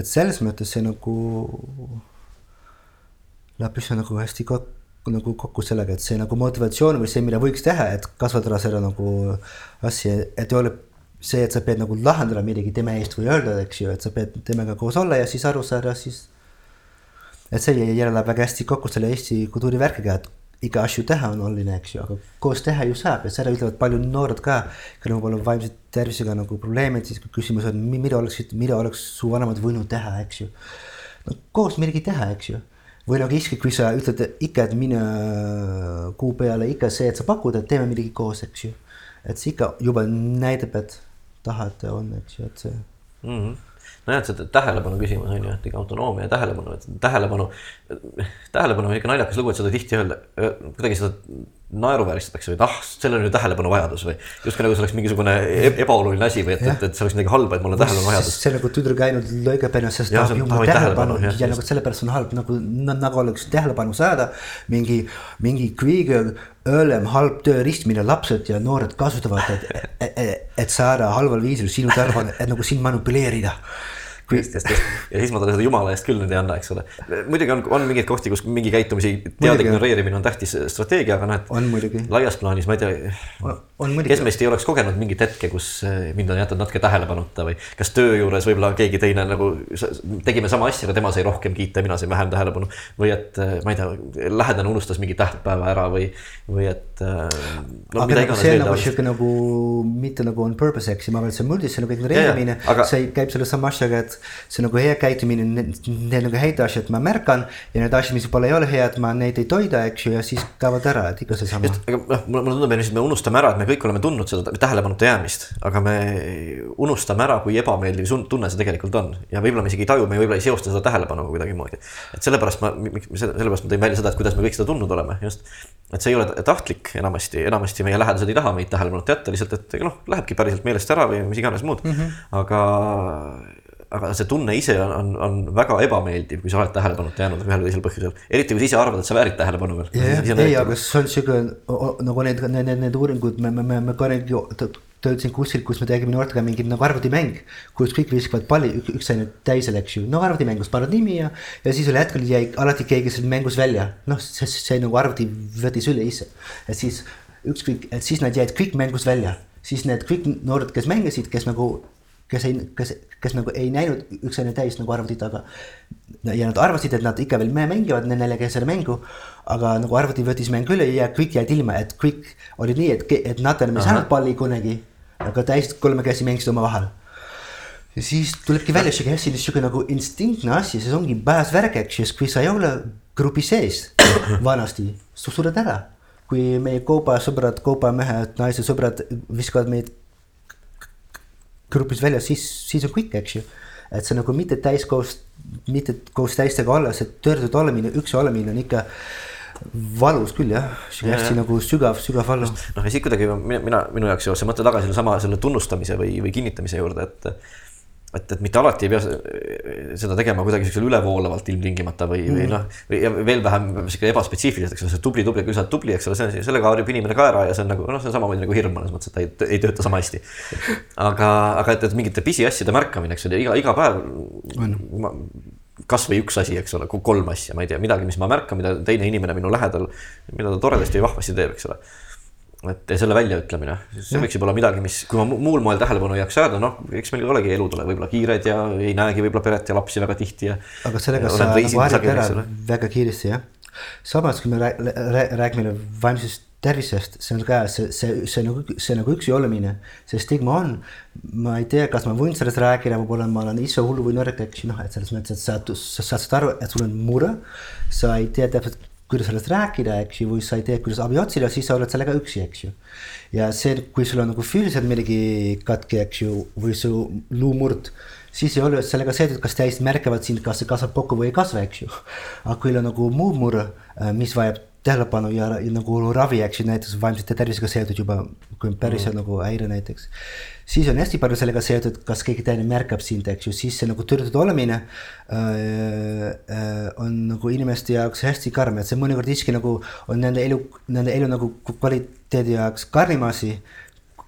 Speaker 2: et selles mõttes see nagu läheb üsna nagu hästi kokku, nagu kokku sellega, et see nagu motivatsioon või see, mida võiks teha, et kasvatada seda nagu asja, et ei ole see, et sa pead nagu lahendama midagi tema eest või öelda, eks ju, et sa pead temaga koos olla ja siis aru saada, siis et see jälle läheb väga hästi kokku selle Eesti kultuurivärkiga, et iga asju teha on oluline, eks ju, aga koos teha ju saab ja seda ütlevad palju noored ka, kellel võib olla vaimse tervisega nagu probleemid, siis küsimus on, mida oleksid, mida oleks su vanemad võinud teha, eks ju. no koos midagi teha, eks ju. või nagu isegi, kui sa ütled ikka, et mine kuu peale ikka see, et sa pakud, et teeme midagi koos, eks ju. et see ikka juba näitab, et tahad on, eks ju, et see
Speaker 1: mm. -hmm. Et see tähelepanu küsimus on ju, et ikka autonoomia ja tähelepanu, et tähelepanu, tähelepanu on ikka naljakas lugu, et seda tihti öelda, kuidagi seda naeruvääristatakse või et ah, sellel on ju tähelepanu vajadus või justkui nagu see oleks mingisugune e- ebaoluline asi või et, et, et see oleks midagi halba, et mul on tähelepanu vajadus.
Speaker 2: see nagu tüdruk ainult lõigab ennast, sest tahab ju tähelepanu ja
Speaker 1: just.
Speaker 2: nagu sellepärast on halb nagu, nagu oleks tähelepanu saada. mingi, mingi kõige õelem halb tööriist, mida lapsed ja noored kasutavad, et, et, et saada halval viisil sinu tähelepanu, et nagu sind manipuleerida.
Speaker 1: Just. ja siis ma talle seda jumala eest küll nüüd ei anna, eks ole. muidugi on, on mingeid kohti, kus mingi käitumisi teadlik ignoreerimine on tähtis strateegia, aga noh, et.
Speaker 2: on
Speaker 1: laias plaanis ma ei tea. kes meist ei oleks kogenud mingit hetke, kus eh, mind on jäetud natuke tähelepanuta või kas töö juures võib-olla keegi teine nagu tegime sama asja, aga tema sai rohkem kiita mina sain vähem tähelepanu. või et eh, ma ei tea, lähedane unustas mingi tähtpäeva ära või, või et
Speaker 2: no,. aga nagu see on nagu sihuke nagu mitte nagu on purpose, eks ju, ma arvan, et see on muldis, see nagu ignoreerimine, see käib selle sama asjaga, et see nagu hea käitumine, need nagu häid asjad ma märkan ja need asjad, mis võib-olla ei ole head, ma neid ei toida, eks ju, ja siis kaovad ära, et ikka seesama.
Speaker 1: aga noh, mulle tundub, et me unustame ära, et me kõik oleme tundnud seda tähelepanuta jäämist, aga me unustame ära, kui ebameeldiv tunne see tegelikult on ja võib-olla me isegi ei taju, me võib-olla ei seosta seda tähelepanuga kuidagimoodi. et sellepärast ma, sellepärast ma tõin välja seda, et kuidas me kõik seda tundnud oleme, just. et see ei ole tahtlik enamasti, enamasti meie lähedased ei taha meid tähelepanuta jätta lihtsalt, et noh, lähebki päriselt meelest ära või mis iganes muud mm, -hmm. aga aga see tunne ise on, on, on väga ebameeldiv, kui sa oled tähelepanuta jäänud ühel või teisel põhjusel. eriti kui sa ise arvad, et sa väärid tähelepanu veel.
Speaker 2: ei, aga see on sihuke nagu need, need, need, need uuringud, me, me, me, me ka töötasin kuskil, kus me tegime noortega mingit nagu arvutimäng. kus kõik viskavad palli üks ainult täisele, eks ju, no arvutimängus paned nimi ja, ja siis ühel hetkel jäi alati keegi seal mängus välja. noh, see, see nagu arvuti võttis üle ise, et siis ükskõik, et siis nad jäid kõik mängust välja, siis need kõik noored, kes mängisid, kes nagu kes ei, kes, kes nagu ei näinud üksaine täis nagu arvutit, aga. ja nad arvasid, et nad ikka veel mängivad neljakesele mängu. aga nagu arvuti võttis mängu üle ja kõik jäid ilma, et kõik oli nii, et, et nad enam ei saanud palli kunagi. aga täis kolmekesi mängisid omavahel. ja siis tulebki välja sihuke hästi sihuke nagu instinktne asi, see ongi pääsvärk, eks ju, kui sa ei ole grupi sees vanasti, sa sured ära kui meie kaubasõbrad, kaubamehed, naised, sõbrad viskavad meid grupis väljas, siis, siis on kõik, eks ju. et see nagu mitte täiskoos, mitte koos täistega olla, see tõrjutud olemine, üksi olemine on ikka valus küll jah, sihuke hästi nagu sügav, sügav valu.
Speaker 1: noh, ja siit kuidagi mina, mina, minu jaoks see mõte tagasi sellesama selle tunnustamise või, või kinnitamise juurde, et et, et mitte alati ei pea seda tegema kuidagi siuksel ülevoolavalt ilmtingimata või mm., või noh, või veel vähem sihuke ebaspetsiifiliselt, eks ole, see tubli, tubli, küll sa oled tubli, eks ole, see on, sellega harjub inimene ka ära ja see on nagu noh, see on samamoodi nagu hirm mõnes mõttes, et ta ei, ei tööta sama hästi. aga, aga et, et mingite pisiasjade märkamine, eks ole, iga, iga päev ma, kasvõi üks asi, eks ole, kolm asja, ma ei tea, midagi, mis ma märkan, mida teine inimene minu lähedal, mida ta toredasti ja vahvasti teeb, eks ole et selle väljaütlemine, see võiks juba olla midagi, mis, kui ma muul moel tähelepanu ei jaksa jääda, noh, eks meil olegi elud ole võib-olla kiired ja ei näegi võib-olla peret ja lapsi väga tihti ja.
Speaker 2: aga sellega sa nagu harjud ära väga kiiresti jah. samas, kui me räägime vaimsest tervisest, see on ka see, see, see nagu, see nagu üksi olemine, see stigma on. ma ei tea, kas ma võin sellest rääkida, võib-olla ma olen ise hullu või nõrk, eks ju, noh, et selles mõttes, et sa, sa saad aru, et sul on mure. sa ei tea täpselt kuidas sellest rääkida, eks ju, või sa ei tea, kuidas abi otsida, siis sa oled sellega üksi, eks ju. ja see, kui sul on nagu füüsiliselt midagi katki, eks ju, või su luumurd, siis ei ole sellega seotud, kas täiesti märkavad sind, kas see kasvab kokku või ei kasva, eks ju. aga kui on nagu muu mure, mis vajab tähelepanu ja, ja nagu ravi, eks ju, näiteks vaimsete tervisega seotud juba, kui on päriselt mm. nagu häire näiteks. siis on hästi palju sellega seotud, kas keegi teine märkab sind, eks ju, siis see nagu tõrjutud olemine äh, äh, on nagu inimeste jaoks hästi karm, et see mõnikord isegi nagu on nende elu, nende elu nagu kvaliteedi jaoks karmim asi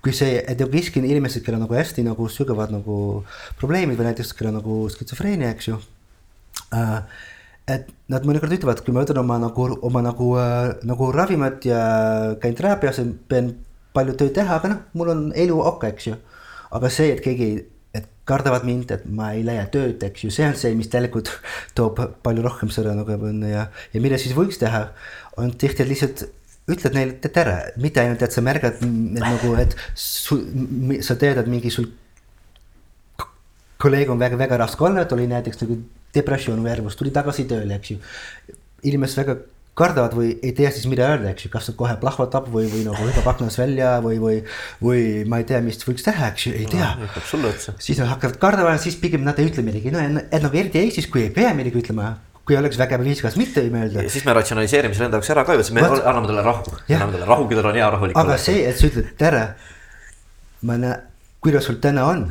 Speaker 2: kui see, et nagu isegi inimesed, kellel on nagu hästi nagu sügavad nagu probleemid või näiteks kellel on nagu skitsofreenia, eks ju äh, et nad mõnikord ütlevad, kui ma võtan oma nagu, oma nagu äh,, nagu ravimit ja käin teraapias, pean palju tööd teha, aga noh, mul on elu okei, eks ju. aga see, et keegi, et kardavad mind, et ma ei leia tööd, eks ju, see on see, mis tegelikult toob palju rohkem seda nagu ja, ja mida siis võiks teha, on tihti lihtsalt ütled neile tere, mitte ainult, et sa märgad et nagu, et sul, sa tead, et mingi sul kolleeg on väga-väga raske et oli näiteks nagu depressioon või ärevus, tuli tagasi tööle, eks ju. inimesed väga kardavad või ei tea siis mida öelda, eks ju, kas nad kohe plahvatab või, või nagu hüppab aknast välja või, või, või ma ei tea, mis võiks teha, eks ju, ei tea
Speaker 1: no,.
Speaker 2: siis nad hakkavad kardama, siis pigem nad ei ütle midagi, no et nagu eriti Eestis, kui ei pea midagi ütlema kui oleks väga viiskas mitte mõelda.
Speaker 1: siis me ratsionaliseerime selle enda jaoks ära ka ju, siis me What? anname talle rahu, anname talle rahu, tal on hea rahulik.
Speaker 2: aga see, et sa ütled tere, ma näen, kuidas sul täna on,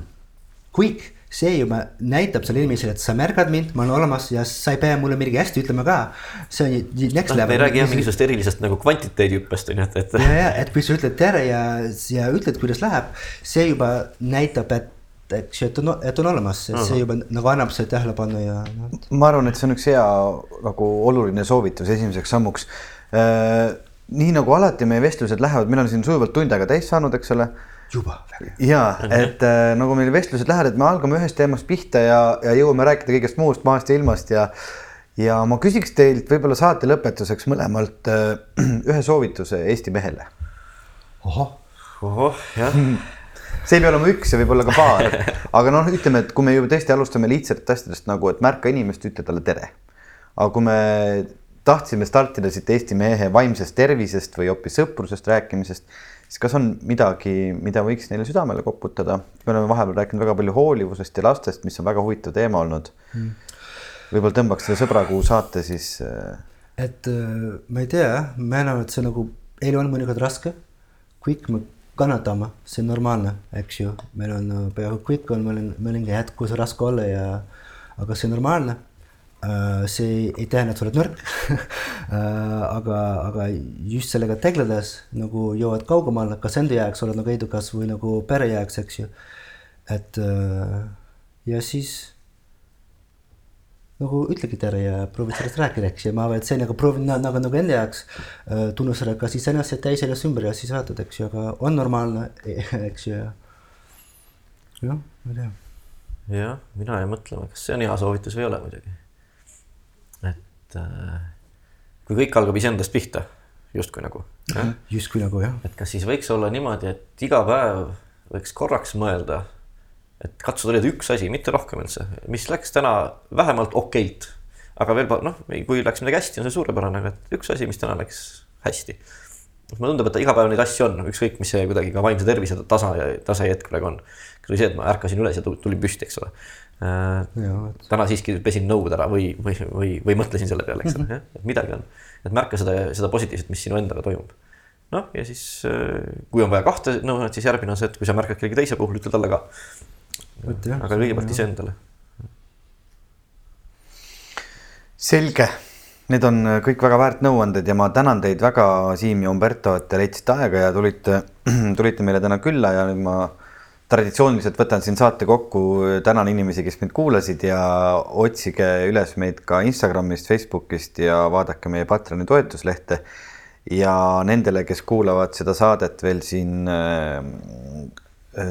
Speaker 2: kõik see juba näitab sellele inimesele, et sa märkad mind, ma olen olemas ja sa ei pea mulle midagi hästi ütlema ka. see on next
Speaker 1: no, level. me ei räägi jah mingisugusest erilisest nagu kvantiteedihüppest on ju, et, et.
Speaker 2: ja, ja, et kui sa ütled tere ja, ja ütled, kuidas läheb, see juba näitab, et eks ju, et on, et on olemas, et see juba nagu annab see tähelepanu ja noh,
Speaker 3: ma arvan, et see on üks hea nagu oluline soovitus esimeseks sammuks. nii nagu alati meie vestlused lähevad, meil on siin sujuvalt tund aega täis saanud, eks ole
Speaker 2: juba väga hea.
Speaker 3: ja et äh, nagu meil vestlused lähevad, et me algame ühest teemast pihta ja, ja jõuame rääkida kõigest muust maast ja ilmast ja ja ma küsiks teilt võib-olla saate lõpetuseks mõlemalt äh, ühe soovituse Eesti mehele.
Speaker 2: ohoh,
Speaker 1: ohoh, jah.
Speaker 3: see ei pea olema üks ja võib-olla ka paar, aga noh, ütleme, et kui me juba tõesti alustame lihtsatest asjadest nagu, et märka inimest, ütle talle tere. aga kui me tahtsime startida siit Eesti mehe vaimsest tervisest või hoopis sõprusest rääkimisest, siis kas on midagi, mida võiks neile südamele koputada? me oleme vahepeal rääkinud väga palju hoolivusest ja lastest, mis on väga huvitav teema olnud mm.. võib-olla tõmbaks selle sõbrakuu saate siis äh,
Speaker 2: et äh, ma ei tea ma näen, et see nagu, elu on mõnikord raske, kõik me kannatame, see on normaalne, eks ju, meil on peaaegu kõik on, on mõninga hetk, kus on raske olla ja aga see on normaalne. See ei tähenda, et sa oled nõrk. aga, aga just sellega tegeledes nagu jõuad kaugemale, kas enda jaoks oled nagu edukas või nagu pere jaoks, eks ju. et äh, ja siis nagu ütlegi tere ja proovi sellest rääkida, eks ju, ma arvan, et see nagu proovin na- nagu, nagu enda jaoks äh, tunnustada kas iseennast ja teisi ennast ümber ja siis vaatad, eks ju, aga on normaalne, eks ju, ja. jah, ma ei tea.
Speaker 1: jah, mina jäin mõtlema, kas see on hea soovitus või ei ole muidugi. Et äh, kui kõik algab iseendast pihta, justkui nagu,
Speaker 2: justkui nagu jah,
Speaker 1: et kas siis võiks olla niimoodi, et iga päev võiks korraks mõelda, et katsuda leida üks asi, mitte rohkem üldse, mis läks täna vähemalt okeilt. aga veel noh, kui läks midagi hästi, on see suurepärane, aga et üks asi, mis täna läks hästi. Mulle tundub, et iga päev neid asju on, ükskõik, mis see kuidagi ka vaimse tervise tasa tase hetk praegu on. kas või see, et ma ärkasin üles ja tu- tulin püsti, eks ole.
Speaker 2: Jaa, et-
Speaker 1: täna siiski pesin nõud ära või, või, või, või mõtlesin selle peale, eks ole, jah, et midagi on. et märka seda, seda positiivset, mis sinu endaga toimub. noh, ja siis äh, kui on vaja kahte nõuannet, siis järgmine on see, et kui sa märkad kellegi teise puhul, ütle talle ka. aga kõigepealt iseendale.
Speaker 3: selge, need on kõik väga väärt nõuanded ja ma tänan teid väga, Siim ja Umberto, et te leidsite aega ja tulite, tulite meile täna külla ja nüüd ma traditsiooniliselt võtan siin saate kokku, tänan inimesi, kes mind kuulasid ja otsige üles meid ka Instagramist, Facebookist ja vaadake meie Patreoni toetuslehte. ja nendele, kes kuulavad seda saadet veel siin äh,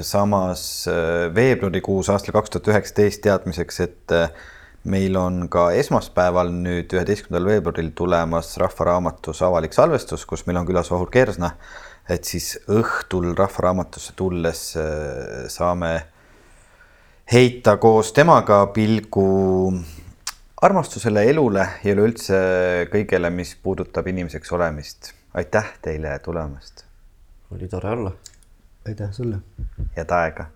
Speaker 3: samas äh, veebruarikuus aastal kaks tuhat üheksateist teadmiseks, et äh, meil on ka esmaspäeval nüüd üheteistkümnendal veebruaril tulemas Rahva Raamatus avalik salvestus, kus meil on külas Vahur Kersna. et siis õhtul Rahva Raamatusse tulles äh, saame heita koos temaga pilgu armastusele, elule ja üleüldse kõigele, mis puudutab inimeseks olemist. aitäh teile tulemast,
Speaker 1: oli tore olla
Speaker 2: aitäh sulle.
Speaker 3: head aega